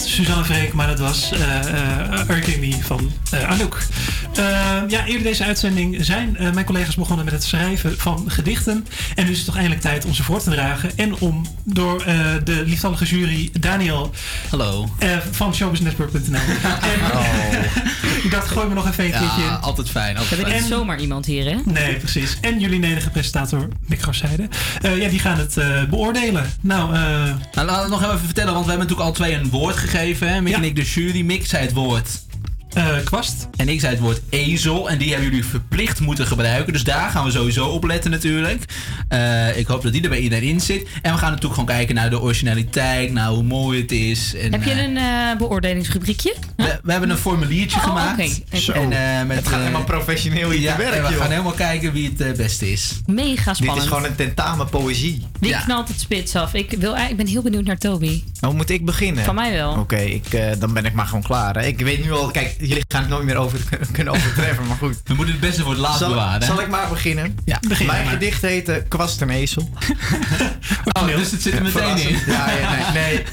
Suzanne Freek, maar dat was uh, van eh, Anouk. Eh, ja, eerder deze uitzending zijn mijn collega's begonnen met het schrijven van gedichten. En nu is het toch eindelijk tijd om ze voor te dragen. En om door de lieftallige jury Daniel Hallo. eh, van showbiznetwork.nl. [LAUGHS] En [LAUGHS] ik dacht, gooi me nog even een keertje in. altijd fijn. We hebben niet zomaar iemand hier, hè? Nee, precies. En jullie enige presentator, Mick Grosseide. Eh ja, die gaan het eh, beoordelen. Nou, eh Nou, laten we nog even vertellen, want we hebben natuurlijk al twee een woord gegeven. Hè? Mick en ik de jury. Mick zei het woord... kwast. En ik zei het woord ezel. En die hebben jullie verplicht moeten gebruiken. Dus daar gaan we sowieso op letten natuurlijk. Eh, ik hoop dat die er bij iedereen in zit. En we gaan natuurlijk gewoon kijken naar de originaliteit. Naar hoe mooi het is. En, Heb je eh, een eh, beoordelingsrubriekje? We, we hebben een formuliertje Oh, gemaakt. oké. Oké. En, eh, met, Het gaat eh, helemaal professioneel hier ja, te werk, en we joh. gaan helemaal kijken wie het eh, beste is. Mega Dit spannend. is gewoon een tentamen poëzie. Wie knalt het spits af? Ik, wil, ik ben heel benieuwd naar Toby. Nou, moet ik beginnen? Van mij wel. Oké, ik, eh, dan ben ik maar gewoon klaar. Hè. Ik weet nu al, kijk, jullie gaan het nooit meer over [LAUGHS] kunnen overtreffen, maar goed. We moeten het beste voor het laatst zal, bewaren. hè? Zal ik maar beginnen? Ja, begin Mijn maar. gedicht heet eh, Kwast en Ezel. [LAUGHS] Oh, dus het zit er meteen in. Ja, ja, nee, nee.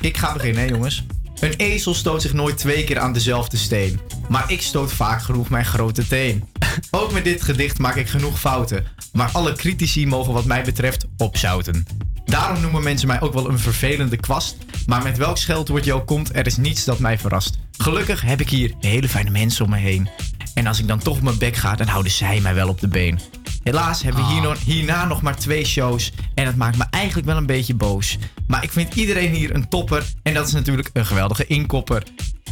Ik ga beginnen, hè, jongens. Een ezel stoot zich nooit twee keer aan dezelfde steen. Maar ik stoot vaak genoeg mijn grote teen. [LAUGHS] Ook met dit gedicht maak ik genoeg fouten. Maar alle critici mogen wat mij betreft opzouten. Daarom noemen mensen mij ook wel een vervelende kwast. Maar met welk scheldwoord je ook komt, er is niets dat mij verrast. Gelukkig heb ik hier hele fijne mensen om me heen. En als ik dan toch op mijn bek ga, dan houden zij mij wel op de been. Helaas hebben we nog, hierna nog maar twee shows. En dat maakt me eigenlijk wel een beetje boos. Maar ik vind iedereen hier een topper. En dat is natuurlijk een geweldige inkopper.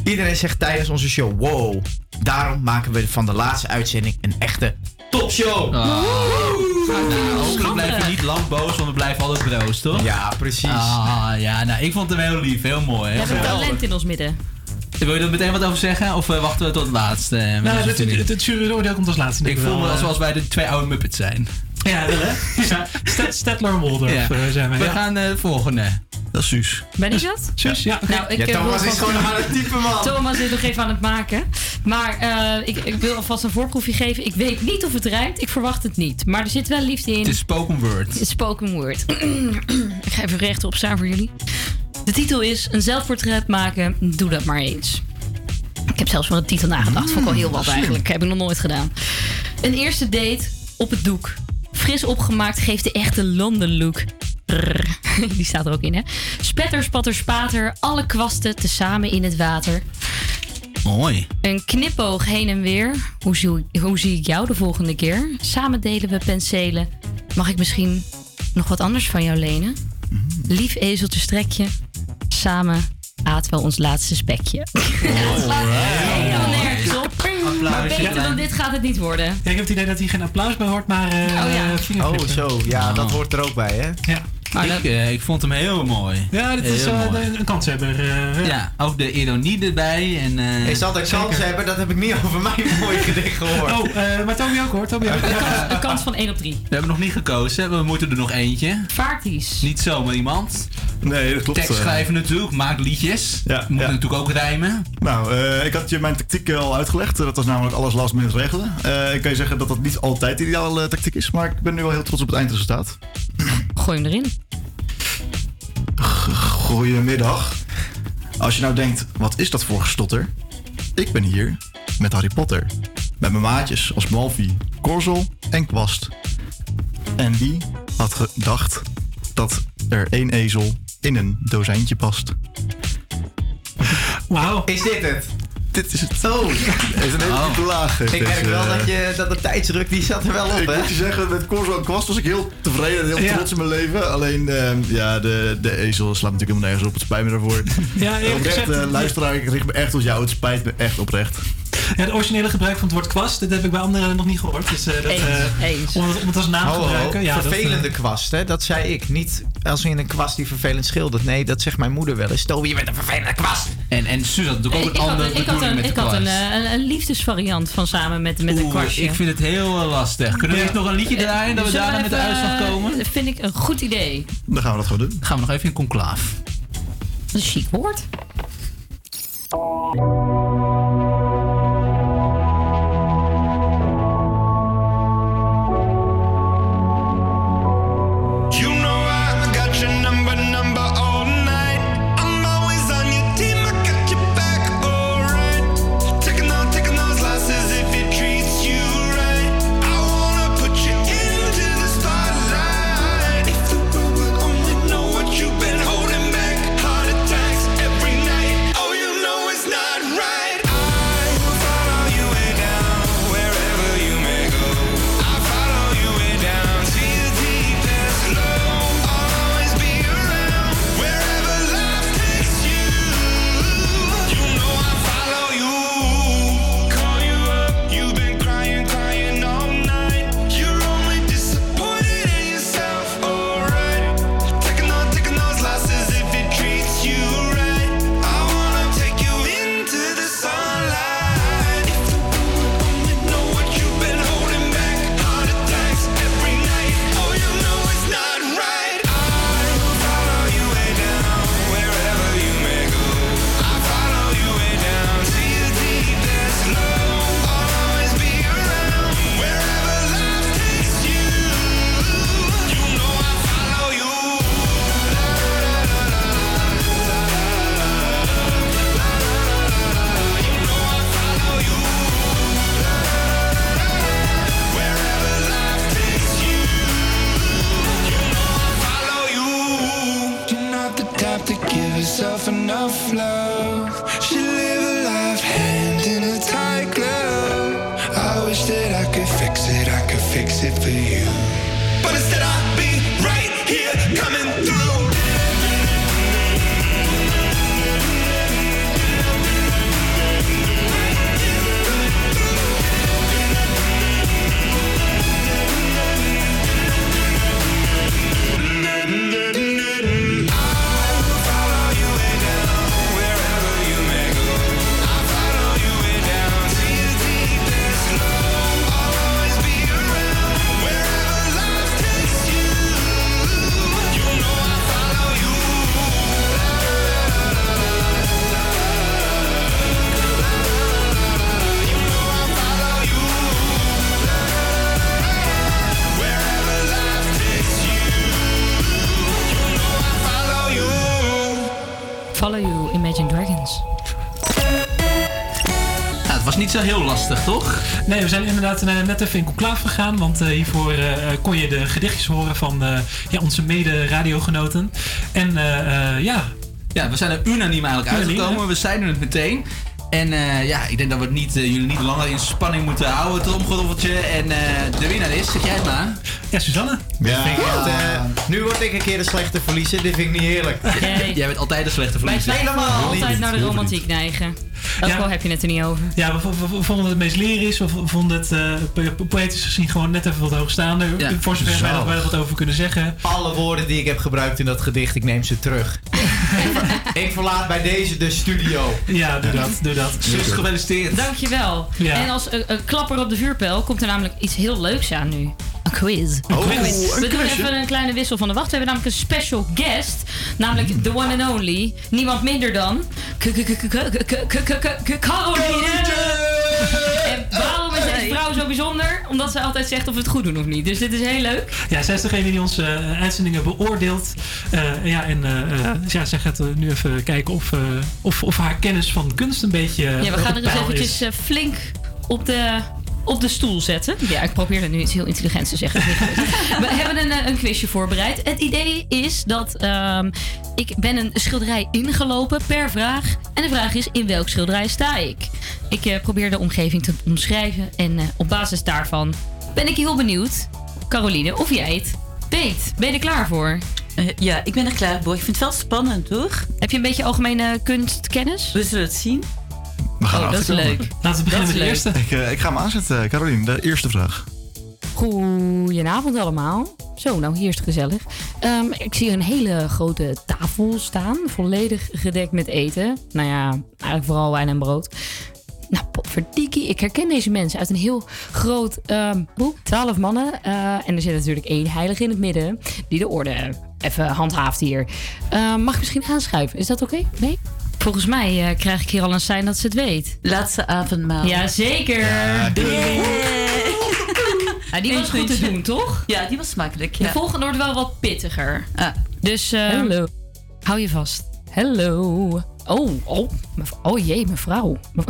Iedereen zegt tijdens onze show wow. Daarom maken we van de laatste uitzending een echte topshow. Nou, hopelijk blijf je niet lang boos, want we blijven altijd broos, toch? Ja, precies. Ah, ja, nou, ik vond hem heel lief, heel mooi. We Heel hebben geweldig. talent in ons midden. Wil je er meteen wat over zeggen? Of eh, wachten we tot het laatste? eh, nou, het, het, het juryoordeel komt als laatste. ik voel me wel, alsof eh. wij de twee oude Muppets zijn. Ja, wel hè? Ja, Waldorf Ja. eh, zijn we. We ja. gaan eh, de volgende. Dat is Suus. Ben ik dat? Suus, ja. Nou, ik Ja, eh, Thomas is gewoon aan het typen, man. Thomas is nog even aan het maken. Maar eh, ik, ik wil alvast een voorproefje geven. Ik weet niet of het rijmt. Ik verwacht het niet. Maar er zit wel liefde in. Het is spoken word. Het is spoken word. [CLEARS THROAT] ik ga even rechtop staan voor jullie. De titel is Een zelfportret maken. Doe dat maar eens. Ik heb zelfs van de titel nagedacht. Vond ik wel heel wat eigenlijk. Heb ik nog nooit gedaan. Een eerste date op het doek. Fris opgemaakt geeft de echte London look. Brrr. [LAUGHS] Die staat er ook in, hè? Spetter, spatter, spater. Alle kwasten tezamen in het water. Mooi. Een knipoog heen en weer. Hoe zie, hoe zie ik jou de volgende keer? Samen delen we penselen. Mag ik misschien nog wat anders van jou lenen? Lief ezeltje strekje. Samen aten we ons laatste spekje. [LAUGHS] Maar beter dan dit gaat het niet worden. Ja, ik heb het idee dat hier geen applaus bij hoort, maar... eh Oh, ja. Oh, zo. Ja, dat hoort er ook bij, hè? Ja. Ik, eh, ik vond hem heel mooi. Ja, dit is eh, de- een kanshebber. eh, Ja, ook de ironie erbij. En, eh, Is dat een kans hebben? Dat heb ik niet [LAUGHS] over mijn mooie gedicht gehoord. Oh, eh, maar Toby ook hoor. Ook. Een kans van 1 op 3. We hebben nog niet gekozen. We moeten er nog eentje. Vaarties. Niet zomaar iemand. Nee, dat klopt. Tekst eh. schrijven natuurlijk. Maak liedjes. Ja, Moet ja. natuurlijk ook rijmen. Nou, eh, ik had je mijn tactiek eh, al uitgelegd. Dat was namelijk alles last minute regelen. Eh, ik kan je zeggen dat dat niet altijd de ideale eh, tactiek is. Maar ik ben nu wel heel trots op het eindresultaat. Gooi hem erin. Goedemiddag. Als je nou denkt, wat is dat voor gestotter? Ik ben hier met Harry Potter. Met mijn maatjes als Malfi, Korzel en Kwast. En wie had gedacht dat er één ezel in een dozijntje past? Wauw. Is dit het? Dit is het. Oh. Het is een hele Oh. diepe laag. Ik merk wel eh, dat, je, dat de tijdsdruk die zat er wel op, Ik hè? moet je zeggen, met Corso en Kwast was ik heel tevreden en heel Ja. trots in mijn leven. Alleen, ehm, ja, de, de ezel slaat natuurlijk helemaal nergens op. Het spijt me daarvoor. [LAUGHS] Ja, eerlijk oprecht, gezegd, eh, luisteraar, ik richt me echt tot jou. Het spijt me echt oprecht. Ja, het originele gebruik van het woord kwast, dat heb ik bij anderen nog niet gehoord. Dus, eh, dat, Eens, eh, eens. Om, het, om het als naam te gebruiken. Ja, dat, vervelende kwast, hè? Dat zei ik. Niet als in een kwast die vervelend schildert. Nee, dat zegt mijn moeder wel eens. Toby, je bent een vervelende kwast. En, en had natuurlijk ook Ik een ik had, bedoeling een, met de ik had een, eh, een, een liefdesvariant van samen met, met een kwastje. Ik vind het heel eh, lastig. Kunnen we eerst nog een liedje draaien dat we daarna met de uitslag komen? eh, vind ik een goed idee. Dan gaan we dat gewoon doen. Gaan we nog even in conclaaf. Dat is een chic woord. We zijn inderdaad eh, net even in conclave gegaan. Want eh, hiervoor eh, kon je de gedichtjes horen van eh, ja, onze mede-radiogenoten. En eh, eh, ja... Ja, we zijn er unaniem eigenlijk Unaniem, uitgekomen. hè? We zeiden het meteen. En eh, ja, ik denk dat we het niet, jullie niet langer in spanning moeten houden, het tromgeroffel. En eh, de winnaar is, zeg jij het maar. Ja, Suzanne. Dit vind ik echt, nu word ik een keer de slechte verliezer. Dit vind ik niet eerlijk. Jij bent altijd de slechte Wij verliezer. blijven altijd naar de romantiek neigen. Ook Ja. al heb je het er niet over. Ja, we, vo- we vonden het meest lyrisch. We vo- vonden het eh, po- poëtisch gezien gewoon net even wat hoogstaander. Ja. Voor zover wij, er wat over kunnen zeggen. Alle woorden die ik heb gebruikt in dat gedicht, ik neem ze terug. [LAUGHS] ik verlaat bij deze de studio. Ja, doe dat, doe dat. Zus, gefeliciteerd. Dankjewel. Ja. En als een klapper op de vuurpijl komt er namelijk iets heel leuks aan nu quiz. We doen even een kleine wissel van de wacht. We hebben namelijk een special guest. Namelijk the one and only. Niemand minder dan... Caroline! En waarom is deze vrouw zo bijzonder? Omdat ze altijd zegt of we het goed doen of niet. Dus dit is heel leuk. Ja, zij is degene die onze uitzendingen beoordeelt. Uh, ja, en uh, ja, zij gaat nu even kijken of, of, of haar kennis van kunst een beetje. Ja, we gaan er eens eventjes flink op de op de stoel zetten. Ja, ik probeer er nu iets heel intelligents te zeggen. [LAUGHS] we hebben een, eh, een quizje voorbereid. Het idee is dat ehm, ik ben een schilderij ingelopen per vraag. En de vraag is, in welk schilderij sta ik? Ik eh, probeer de omgeving te omschrijven. En eh, op basis daarvan ben ik heel benieuwd, Caroline, of jij het weet. Ben je er klaar voor? Ja, ik ben er klaar voor. Ik vind het wel spannend, toch? Heb je een beetje algemene kunstkennis? We zullen het zien. We gaan Oh, dat is leuk. Laten we beginnen met de leuk. eerste. Ik, eh, ik ga hem aanzetten, Caroline. De eerste vraag. Goedenavond allemaal. Zo, nou hier is het gezellig. Ehm, ik zie een hele grote tafel staan, volledig gedekt met eten. Nou ja, eigenlijk vooral wijn en brood. Nou, potverdikkie. Ik herken deze mensen uit een heel groot ehm, boek. Twaalf mannen. eh, en er zit natuurlijk één heilige in het midden. Die de orde even handhaaft hier. Ehm, mag ik misschien aanschuiven? Is dat oké? Nee? Volgens mij eh, krijg ik hier al een sein dat ze het weet. Laatste avondmaal. Jazeker. Ja, die was goed te doen, toch? Ja, die was smakelijk. De Ja. volgende wordt wel wat pittiger. Ah. Dus eh, Hallo. hou je vast. Hallo. Oh, oh, oh jee, mevrouw. [LAUGHS]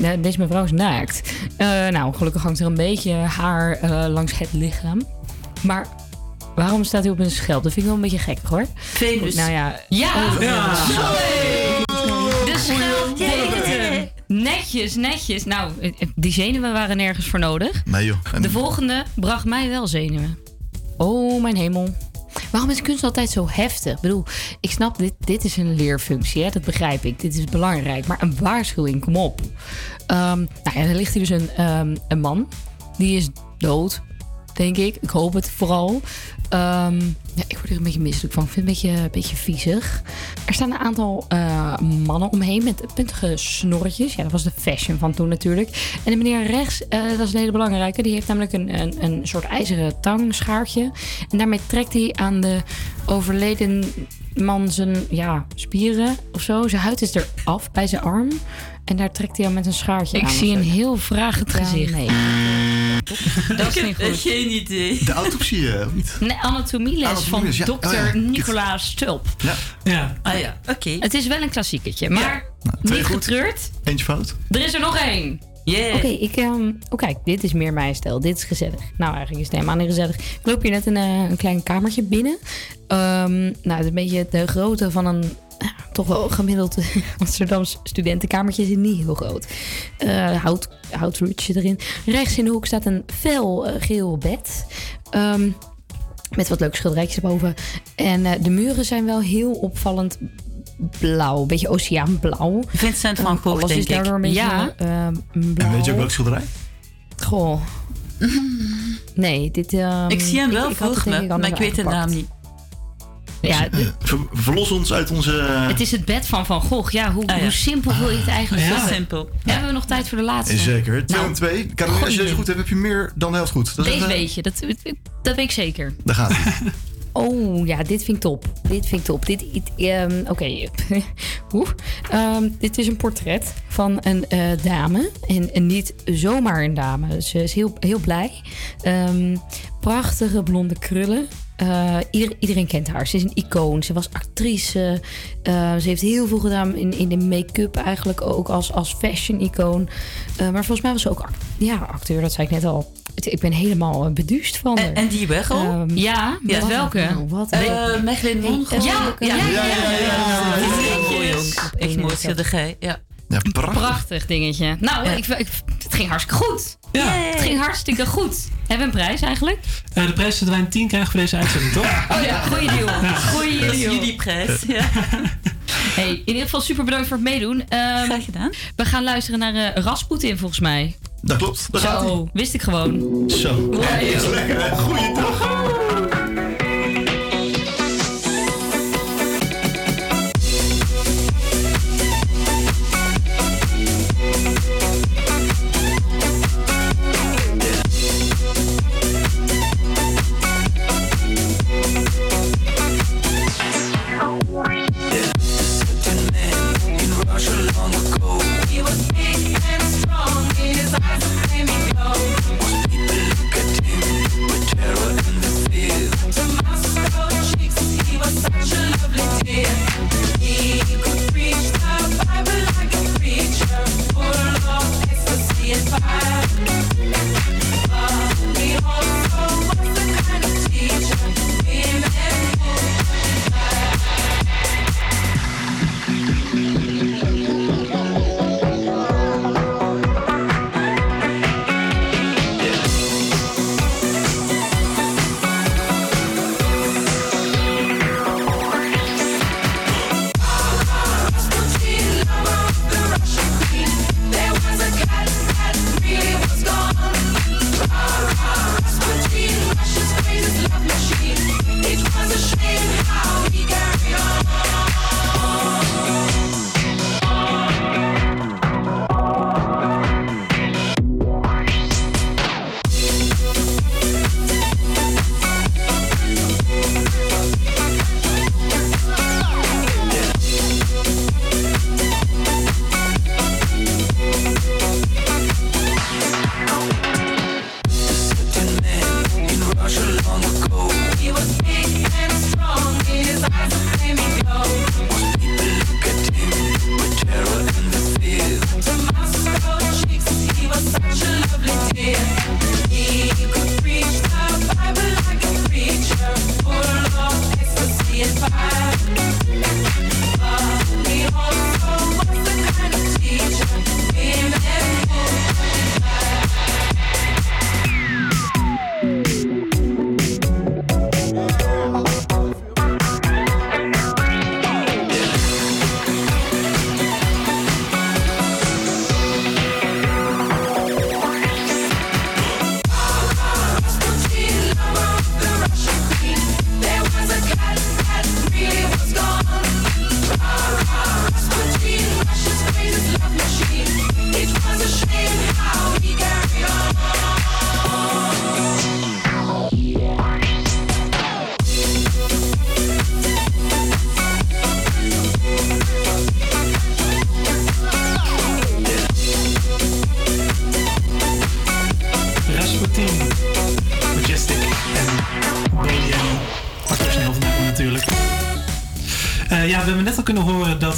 Nee, Deze mevrouw is naakt. Eh, nou, gelukkig hangt er een beetje haar eh, langs het lichaam. Maar waarom staat hij op een schelp? Dat vind ik wel een beetje gek hoor. Venus. Nou ja. Ja! Oh, ja. De schelp. Netjes, netjes. Nou, die zenuwen waren nergens voor nodig. Nee joh. En- De volgende bracht mij wel zenuwen. Oh, mijn hemel. Waarom is kunst altijd zo heftig? Ik bedoel, ik snap, dit, dit is een leerfunctie, hè? dat begrijp ik. Dit is belangrijk, maar een waarschuwing, kom op. Ehm, nou ja, er ligt hier dus een, ehm, een man. Die is dood, denk ik. Ik hoop het vooral. Ehm, ja, ik word er een beetje misselijk van. Ik vind het een beetje, een beetje viezig. Er staan een aantal eh, mannen omheen met puntige snorretjes. Ja, dat was de fashion van toen natuurlijk. En de meneer rechts, eh, dat is een hele belangrijke. Die heeft namelijk een, een, een soort ijzeren tangschaartje. En daarmee trekt hij aan de overleden man zijn ja, spieren of zo. Zijn huid is er af bij zijn arm. En daar trekt hij aan met een schaartje Ik aan. zie of een zo. heel vragend Ja, gezicht. nee. Dat is niet goed. geen idee. De autopsie, eh, of niet? Nee, anatomieles van ja. dokter Oh ja. Nicolaas Stulp. Ja. Ja. Ah ja, oké. Het is wel een klassieketje, maar twee niet goed. getreurd. Eentje fout. Er is er nog één. Yeah. Oké, ik... oh kijk, dit is meer mijn stijl. Dit is gezellig. Nou, eigenlijk is het helemaal niet gezellig. Ik loop hier net een, eh, een klein kamertje binnen. Ehm, nou, het is een beetje de grootte van een... ja, toch wel gemiddeld [LAUGHS] Amsterdamse studentenkamertje is niet heel groot. Eh hout, houtrutje erin. Rechts in de hoek staat een fel eh, geel bed. Ehm, met wat leuke schilderijtjes erboven. En eh, de muren zijn wel heel opvallend blauw. Een beetje oceaanblauw. Vincent van Gogh, alles is denk ik. daardoor een beetje Ja. ehm, blauw. En weet je ook welke schilderij? Goh. [LAUGHS] Nee, dit... ehm, Ik zie hem wel ik me, maar ik weet de naam niet. Ja, Ver- verlos ons uit onze... het is het bed van Van Gogh. Ja, hoe, Ah, ja. hoe simpel wil je het eigenlijk Ja. zeggen? Simpel. Ja, hebben we nog tijd voor de laatste? Zeker. 2 Nou, om 2. Caroline, als je deze goed hebt, heb je meer dan de helft goed. Dat is Deze even- weet je, dat, dat weet ik zeker. Daar gaat hij. [LAUGHS] Oh ja, dit vind ik top. Dit vind ik top. Dit, dit, ehm, Oké. [LAUGHS] Oeh. Ehm, dit is een portret van een eh, dame. En, en niet zomaar een dame. Ze is heel, heel blij. Ehm, prachtige blonde krullen. Eh, ieder- iedereen kent haar. Ze is een icoon. Ze was actrice. Eh, ze heeft heel veel gedaan in, in de make-up eigenlijk ook als, als fashion-icoon. Eh, maar volgens mij was ze ook act- ja, acteur. Dat zei ik net al. Ik ben helemaal eh, beduust van haar. En, en die? Ehm, ja, wat- welke? nou, Wat? Eh, Mongo. Ja, ja, ja, ja, ja. Netjes. ook. Echt mooi schilderij, ja. Ja, Prachtig dingetje. Nou, ik, ik- het ging hartstikke goed. Ja. Het ging hartstikke goed. Hebben we een prijs eigenlijk? Eh, de prijs dat wij een 10 krijgen voor deze uitzending, toch? [LAUGHS] Oh ja, goeie deal. Goeie Dat is deal. jullie prijs. Ja. [LAUGHS] Hey, in ieder geval super bedankt voor het meedoen. Graag gedaan. We gaan luisteren naar eh Rasputin volgens mij. Dat klopt. Daar gaat hij. Zo, wist ik gewoon. Zo. Ja, Dat is lekker, hè? Goeiedag.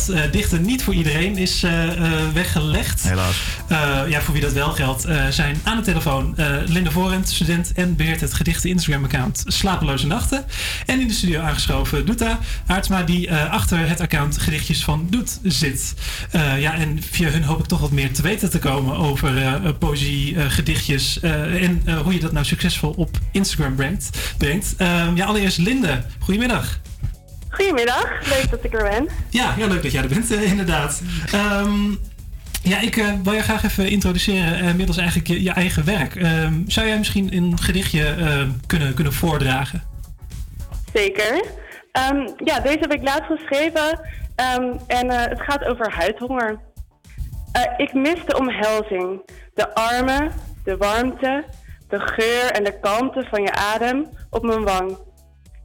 Dat eh, dichten niet voor iedereen is eh, eh, weggelegd. Helaas. Ja, voor wie dat wel geldt, zijn aan de telefoon Linde Vorent, student en beheert het gedichte Instagram-account Slapeloze Nachten. En in de studio aangeschoven Doeta Aartsma, die achter het account Gedichtjes van Doet zit. Ja, en via hun hoop ik toch wat meer te weten te komen over poëzie, gedichtjes en hoe je dat nou succesvol op Instagram brengt. brengt. Ehm, ja, allereerst Linde, goedemiddag. Goedemiddag, leuk dat ik er ben. Ja, ja leuk dat jij er bent, eh, inderdaad. Ehm, ja, ik eh, wil je graag even introduceren eh, middels eigenlijk je, je eigen werk. Ehm, zou jij misschien een gedichtje kunnen, kunnen voordragen? Zeker. Ehm, ja, deze heb ik laatst geschreven en het gaat over huidhonger. Ik mis de omhelzing, de armen, de warmte, de geur en de kalmte van je adem op mijn wang.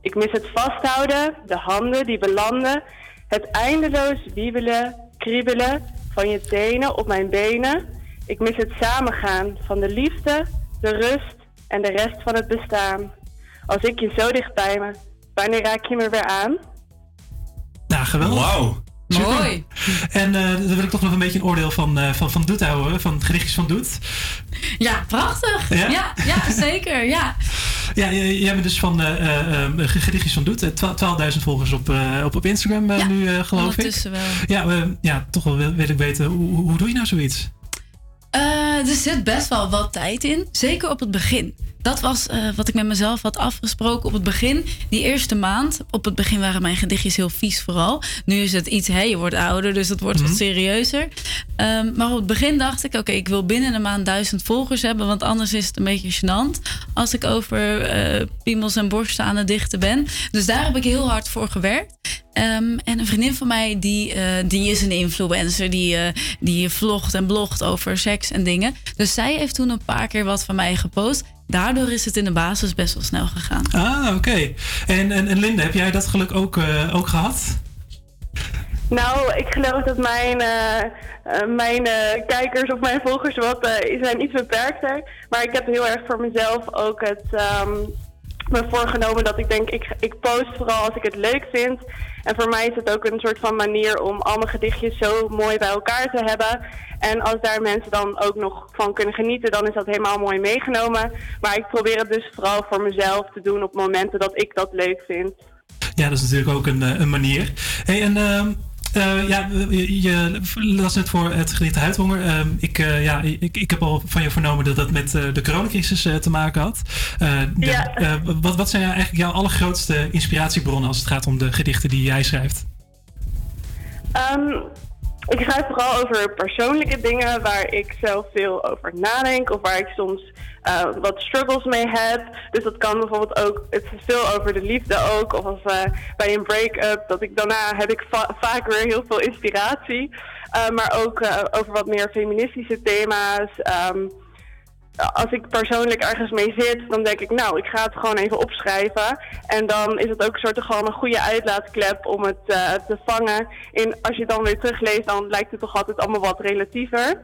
Ik mis het vasthouden, de handen die belanden, het eindeloos wiebelen, kriebelen van je tenen op mijn benen. Ik mis het samengaan van de liefde, de rust en de rest van het bestaan. Als ik je zo dicht bij me, wanneer raak je me weer aan? Nou, geweldig. Wauw. Mooi. En eh, dan wil ik toch nog een beetje een oordeel van, eh van, van Doet horen, van gedichtjes van Doet. Ja, prachtig. Ja? Ja, ja, zeker. Ja. Ja, jij bent dus van eh, eh, eh, gedichtjes van Doet. Eh, twa- 12.000 volgers op, op, op Instagram Ja, nu, geloof ik. ondertussen wel. Ja, ja, toch wel wil, wil ik weten, hoe, hoe doe je nou zoiets? Er zit best wel wat tijd in. Zeker op het begin. Dat was eh, wat ik met mezelf had afgesproken op het begin. Die eerste maand. Op het begin waren mijn gedichtjes heel vies vooral. Nu is het iets, hé, je wordt ouder, dus het wordt Mhm. wat serieuzer. Ehm, maar op het begin dacht ik, oké, ik wil binnen een maand duizend volgers hebben. Want anders is het een beetje gênant als ik over eh, piemels en borsten aan het dichten ben. Dus daar heb ik heel hard voor gewerkt. Ehm, en een vriendin van mij, die, eh, die is een influencer. Die, eh, die vlogt en blogt over seks en dingen. Dus zij heeft toen een paar keer wat van mij gepost. Daardoor is het in de basis best wel snel gegaan. Ah, oké. En, en, en Linde, heb jij dat geluk ook, eh, ook gehad? Nou, ik geloof dat mijn, mijn eh, kijkers of mijn volgers wat, eh, zijn iets beperkter. Maar ik heb heel erg voor mezelf ook het ehm, me voorgenomen dat ik denk, ik, ik post vooral als ik het leuk vind. En voor mij is het ook een soort van manier om al gedichtjes zo mooi bij elkaar te hebben. En als daar mensen dan ook nog van kunnen genieten, dan is dat helemaal mooi meegenomen. Maar ik probeer het dus vooral voor mezelf te doen op momenten dat ik dat leuk vind. Ja, dat is natuurlijk ook een, eh, een manier. Hey, en ehm, eh, ja, je, las net voor het gedicht Huidhonger. Ehm, ik, eh, ja, ik, ik heb al van je vernomen dat dat met eh, de coronacrisis te maken had. De- Ja. wat, wat zijn eigenlijk jouw allergrootste inspiratiebronnen als het gaat om de gedichten die jij schrijft? Ehm, ik schrijf vooral over persoonlijke dingen waar ik zelf veel over nadenk of waar ik soms eh, wat struggles mee heb. Dus dat kan bijvoorbeeld ook, het is veel over de liefde ook. Of als, eh, bij een break-up, dat ik daarna heb ik va- vaak weer heel veel inspiratie. Eh, maar ook over wat meer feministische thema's. Ehm, als ik persoonlijk ergens mee zit, dan denk ik, nou, ik ga het gewoon even opschrijven. En dan is het ook een soort van een goede uitlaatklep om het eh, te vangen. In, als je het dan weer terugleest, dan lijkt het toch altijd allemaal wat relatiever.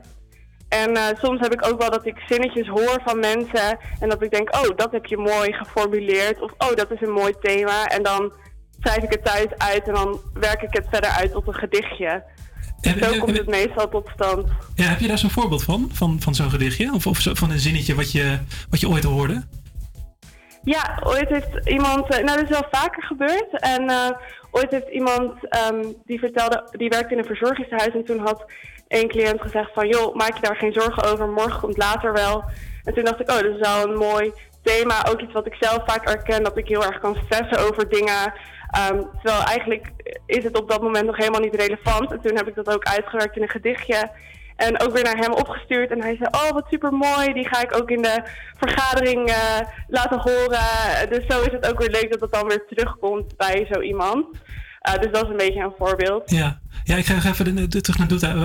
En eh, soms heb ik ook wel dat ik zinnetjes hoor van mensen en dat ik denk, oh, dat heb je mooi geformuleerd. Of, oh, dat is een mooi thema. En dan schrijf ik het thuis uit en dan werk ik het verder uit tot een gedichtje. Zo komt het meestal tot stand. Ja, heb je daar zo'n voorbeeld van, van, van zo'n gedichtje? Of, of zo, van een zinnetje wat je, wat je ooit hoorde? Ja, ooit heeft iemand, eh, nou dat is wel vaker gebeurd. En eh, ooit heeft iemand ehm, die vertelde, die werkte in een verzorgingshuis en toen had één cliënt gezegd van joh, maak je daar geen zorgen over, morgen komt later wel. En toen dacht ik, oh, dat is wel een mooi thema, ook iets wat ik zelf vaak herken, dat ik heel erg kan stressen over dingen. Ehm, terwijl eigenlijk is het op dat moment nog helemaal niet relevant. En toen heb ik dat ook uitgewerkt in een gedichtje. En ook weer naar hem opgestuurd. En hij zei, oh wat super mooi. Die ga ik ook in de vergadering eh, laten horen. Dus zo is het ook weer leuk dat het dan weer terugkomt bij zo iemand. Eh, dus dat is een beetje een voorbeeld. Ja, ja ik ga even de- terug naar Doeta. Eh,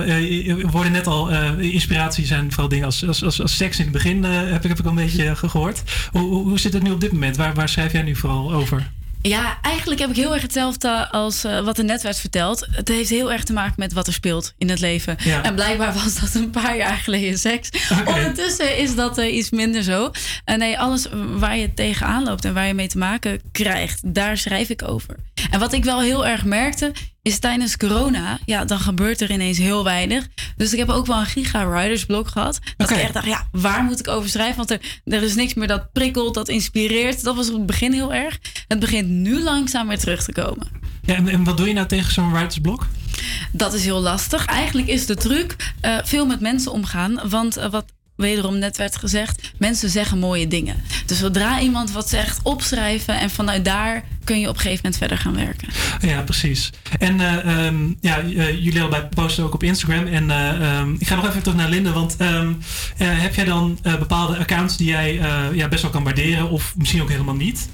We hoorden net al, eh, inspiratie zijn vooral dingen als, als, als, seks in het begin, eh, heb, ik, heb ik al een beetje ge- gehoord. Hoe, hoe, hoe zit het nu op dit moment? Waar, waar schrijf jij nu vooral over? Ja, eigenlijk heb ik heel erg hetzelfde als eh, wat er net werd verteld. Het heeft heel erg te maken met wat er speelt in het leven. Ja. En blijkbaar was dat een paar jaar geleden seks. Ondertussen is dat eh, iets minder zo. En nee, alles waar je tegenaan loopt en waar je mee te maken krijgt, daar schrijf ik over. En wat ik wel heel erg merkte, is tijdens corona, ja, dan gebeurt er ineens heel weinig. Dus ik heb ook wel een giga writers blok gehad. Dat ik echt dacht, ja, waar moet ik over schrijven? Want er, er is niks meer dat prikkelt, dat inspireert. Dat was op het begin heel erg. Het begint nu langzaam weer terug te komen. Ja, en, en wat doe je nou tegen zo'n writersblok? Dat is heel lastig. Eigenlijk is de truc eh, veel met mensen omgaan. Want eh, wat wederom net werd gezegd, mensen zeggen mooie dingen. Dus zodra iemand wat zegt, opschrijven en vanuit daar kun je op een gegeven moment verder gaan werken. Ja, precies. En eh, ehm, ja, eh, jullie allebei posten ook op Instagram. En eh, ehm, ik ga nog even terug naar Linde. Want ehm, eh, heb jij dan eh, bepaalde accounts die jij eh, ja, best wel kan waarderen? Of misschien ook helemaal niet?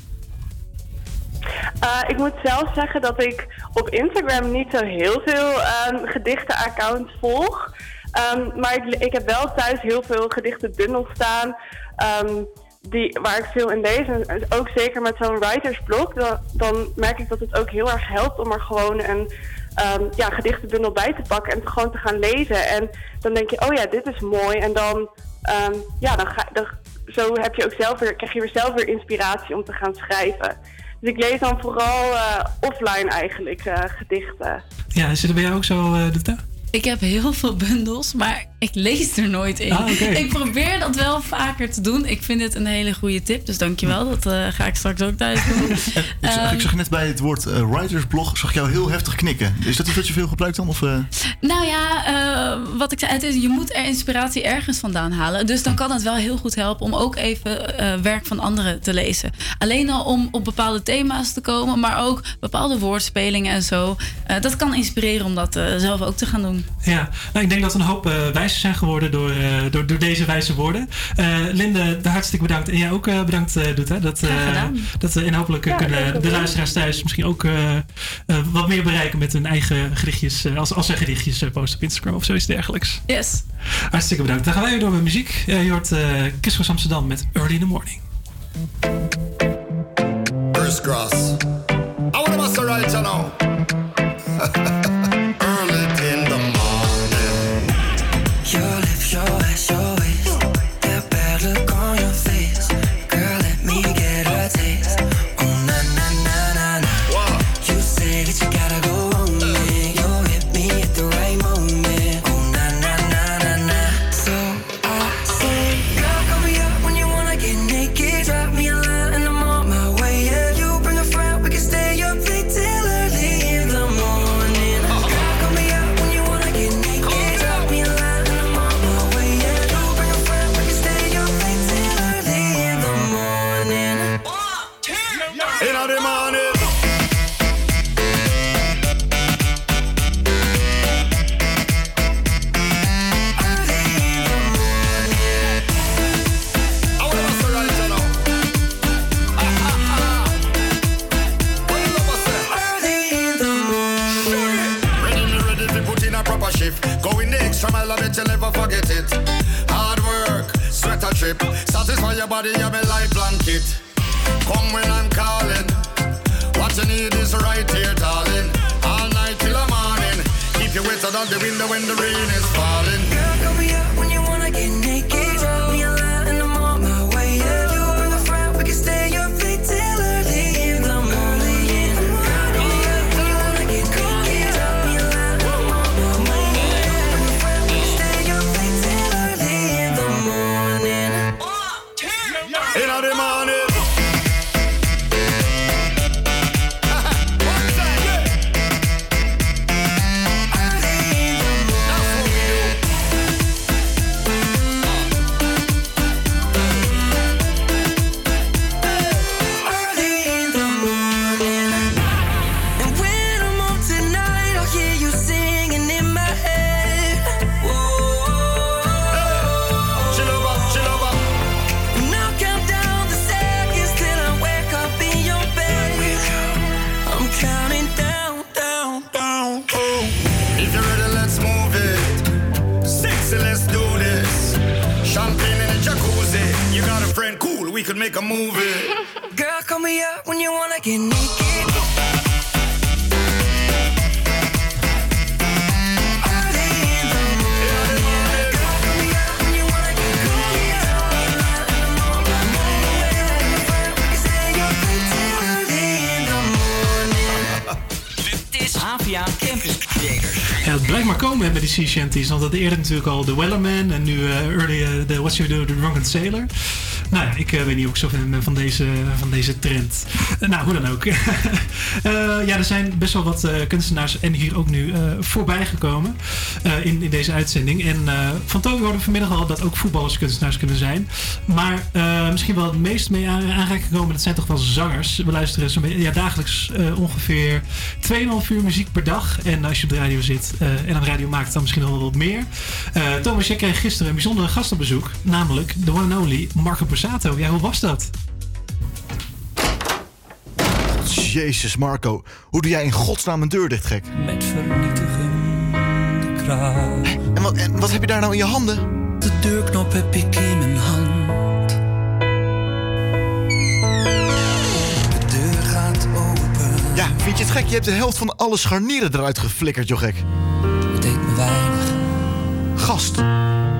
Eh, ik moet zelf zeggen dat ik op Instagram niet zo heel veel ehm gedichtenaccounts volg. Ehm, maar ik, heb wel thuis heel veel gedichtenbundels staan. ehm, die, waar ik veel in lees. En ook zeker met zo'n writersblog. Dan, dan merk ik dat het ook heel erg helpt om er gewoon een ehm, ja, gedichtenbundel bij te pakken. En gewoon te gaan lezen. En dan denk je, oh ja, dit is mooi. En dan, ja, dan ga, zo heb je ook zelf weer, krijg je weer zelf weer inspiratie om te gaan schrijven. Dus ik lees dan vooral eh, offline eigenlijk eh, gedichten. Ja, zit er bij jou ook zo, eh Dutta? Ik heb heel veel bundels, maar ik lees er nooit in. Ah. Ik probeer dat wel vaker te doen. Ik vind dit een hele goede tip, dus dankjewel. Dat eh, ga ik straks ook thuis doen. [LAUGHS] Ik zag, Ehm, ik zag net bij het woord eh, writersblog, zag ik jou heel heftig knikken. Is dat iets wat je veel gebruikt dan? Of, eh? Nou ja, wat ik zei, het is, je moet er inspiratie ergens vandaan halen. Dus dan kan het wel heel goed helpen om ook even werk van anderen te lezen. Alleen al om op bepaalde thema's te komen, maar ook bepaalde woordspelingen en zo. Dat kan inspireren om dat zelf ook te gaan doen. Ja, nou, ik denk dat een hoop eh wijzer zijn geworden door, eh, door, door deze wijze woorden. Eh, Linde, hartstikke bedankt. En jij ook eh, bedankt, eh Doeta. Dat, eh, dat we en hopelijk Ja, kunnen de luisteraars thuis misschien ook eh, eh, wat meer bereiken met hun eigen gedichtjes. eh, als, als zij gedichtjes posten op Instagram of zoiets dergelijks. Yes. Hartstikke bedankt. Dan gaan wij weer door met muziek. Je hoort Kiskos Amsterdam met Early in the Morning. First cross. I want to must right [LAUGHS] sea shanties. Want dat eerder natuurlijk al The Wellerman en nu eh, early, eh, the What's You Do, The Drunken Sailor. Nou ja, ik eh, weet niet of ik zo ben van deze, van deze trend. Eh, nou, hoe dan ook. [LAUGHS] Eh, ja, er zijn best wel wat eh, kunstenaars en hier ook nu eh, voorbij gekomen eh, in, in deze uitzending. En eh, van hoorden we vanmiddag al dat ook voetballers kunstenaars kunnen zijn. Maar eh, misschien wel het meest mee aan- aanraking gekomen, dat zijn toch wel zangers. We luisteren beetje- ja, dagelijks eh, ongeveer 2,5 uur muziek per dag. En als je op de radio zit eh, en aan de radio maakt, dan misschien nog wel wat meer. Eh, Thomas, jij kreeg gisteren een bijzondere gast op bezoek. Namelijk de one and only Marco Borsato. Ja, hoe was dat? Jezus, Marco. Hoe doe jij in godsnaam een deur dicht, gek? Met vernietigende kracht. En wat, en wat heb je daar nou in je handen? De deurknop heb ik in mijn hand. Vind je het gek? Je hebt de helft van alle scharnieren eruit geflikkerd, joh gek. Het deed me weinig. Gast,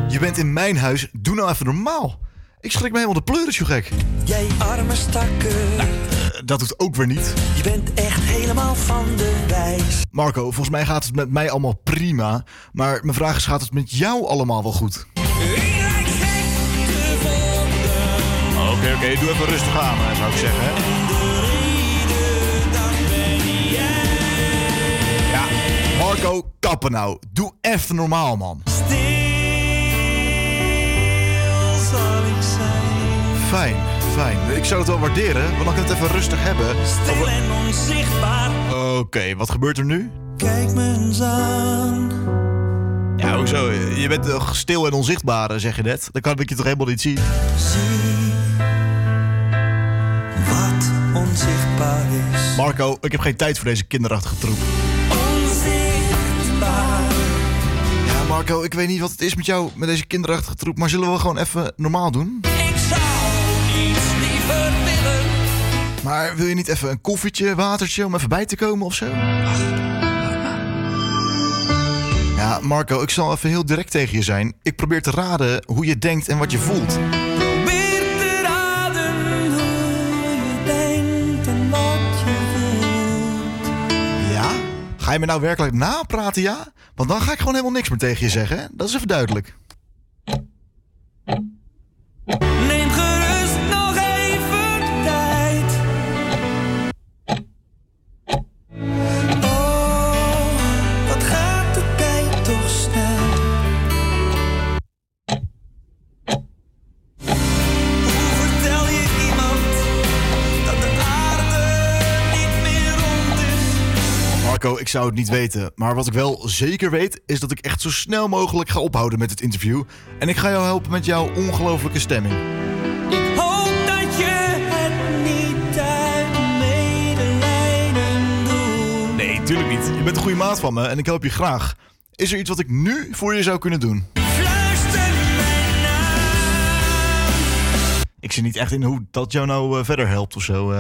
je bent in mijn huis. Doe nou even normaal. Ik schrik me helemaal de pleuris, joh gek. Jij arme stakker. Eh, dat doet ook weer niet. Je bent echt helemaal van de wijs. Marco, volgens mij gaat het met mij allemaal prima. Maar mijn vraag is, gaat het met jou allemaal wel goed? Oké, oké, doe even rustig aan, eh, zou ik zeggen. Marco, kappen nou. Doe even normaal, man. Fijn, fijn. Ik zou het wel waarderen, want dan kan ik het even rustig hebben. Stil en onzichtbaar. Oké, wat gebeurt er nu? Kijk me eens aan. Ja, hoezo? Je bent toch stil en onzichtbaar, zeg je net. Dan kan ik je toch helemaal niet zien? Zie wat onzichtbaar is. Marco, ik heb geen tijd voor deze kinderachtige troep. Marco, ik weet niet wat het is met jou, met deze kinderachtige troep. Maar zullen we gewoon even normaal doen? Ik zou niets liever willen. Maar wil je niet even een koffietje, watertje om even bij te komen of zo? Ja, Marco, ik zal even heel direct tegen je zijn. Ik probeer te raden hoe je denkt en wat je voelt. Ga je me nou werkelijk napraten, ja? Want dan ga ik gewoon helemaal niks meer tegen je zeggen, hè? Dat is even duidelijk. Neem zou het niet weten. Maar wat ik wel zeker weet, is dat ik echt zo snel mogelijk ga ophouden met het interview. En ik ga jou helpen met jouw ongelofelijke stemming. Ik hoop dat je het niet uit medelijden doet. Nee, tuurlijk niet. Je bent een goede maat van me en ik help je graag. Is er iets wat ik nu voor je zou kunnen doen? Ik zie niet echt in hoe dat jou nou eh, verder helpt of zo.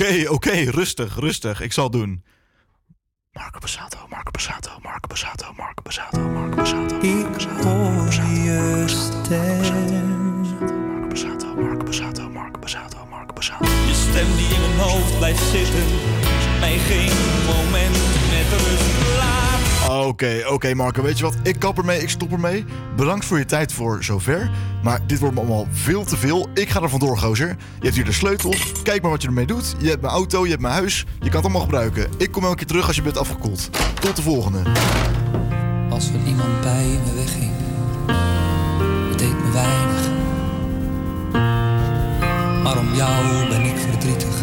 Eh. Oké, oké, rustig, rustig. Ik zal het doen. Marco Bassato, Marco Bassato, Marco Bassato, Marco Bassato, Marco hoor je stem. Marco Bassato, Marco Bassato, Marco Bassato, Marco Bassato. Je stem die in mijn hoofd blijft zitten. Mij geen moment met rust laat. Oké, oké Marco, weet je wat? Ik kap ermee, ik stop ermee. Bedankt voor je tijd voor zover. Maar dit wordt me allemaal veel te veel. Ik ga er vandoor, gozer. Je hebt hier de sleutels. Kijk maar wat je ermee doet. Je hebt mijn auto, je hebt mijn huis. Je kan het allemaal gebruiken. Ik kom elke keer terug als je bent afgekoeld. Tot de volgende. Als er iemand bij me wegging, het deed me weinig. Maar om jou ben ik verdrietig.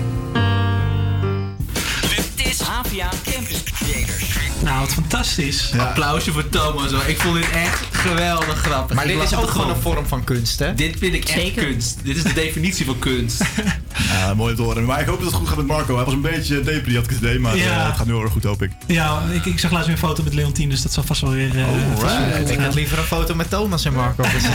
Dit is Creators. Nou, wat fantastisch. Applausje voor Thomas hoor. Ik vond dit echt geweldig grappig. Maar Ik dit is ook gewoon een vorm van kunst, hè? Dit vind ik echt Zeker. kunst. Dit is de definitie van kunst. [LAUGHS] Ja, mooi om te horen. Maar ik hoop dat het goed gaat met Marco. Hij was een beetje depri, had ik het idee. Maar Ja. eh, het gaat nu heel erg goed, hoop ik. Ja, ik, ik zag laatst weer een foto met Leontien, dus dat zal vast wel weer... eh, weer Ik had liever een foto met Thomas en Marco [LAUGHS] gezien.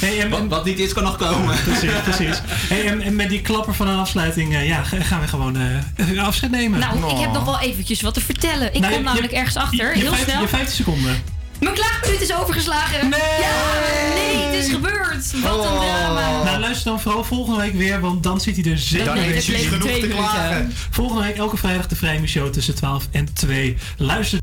Hey, en, wat, wat niet is, kan nog komen. [LAUGHS] Precies, precies. Hey, en, en met die klapper van een afsluiting eh, ja, ga- gaan we gewoon eh, afscheid nemen. Nou, ik heb nog wel eventjes wat te vertellen. Ik Nou, kom je- namelijk je- ergens achter, je- je heel vijf- snel. Je 15 seconden. Mijn klaagminuut is overgeslagen. Nee! Ja, nee, het is gebeurd. Wat Oh. een drama. Nou, luister dan vooral volgende week weer, want dan zit hij er zeker. Dan heeft Suus genoeg te klagen. Volgende week elke vrijdag de Vrijme Show tussen 12 en 2. Luister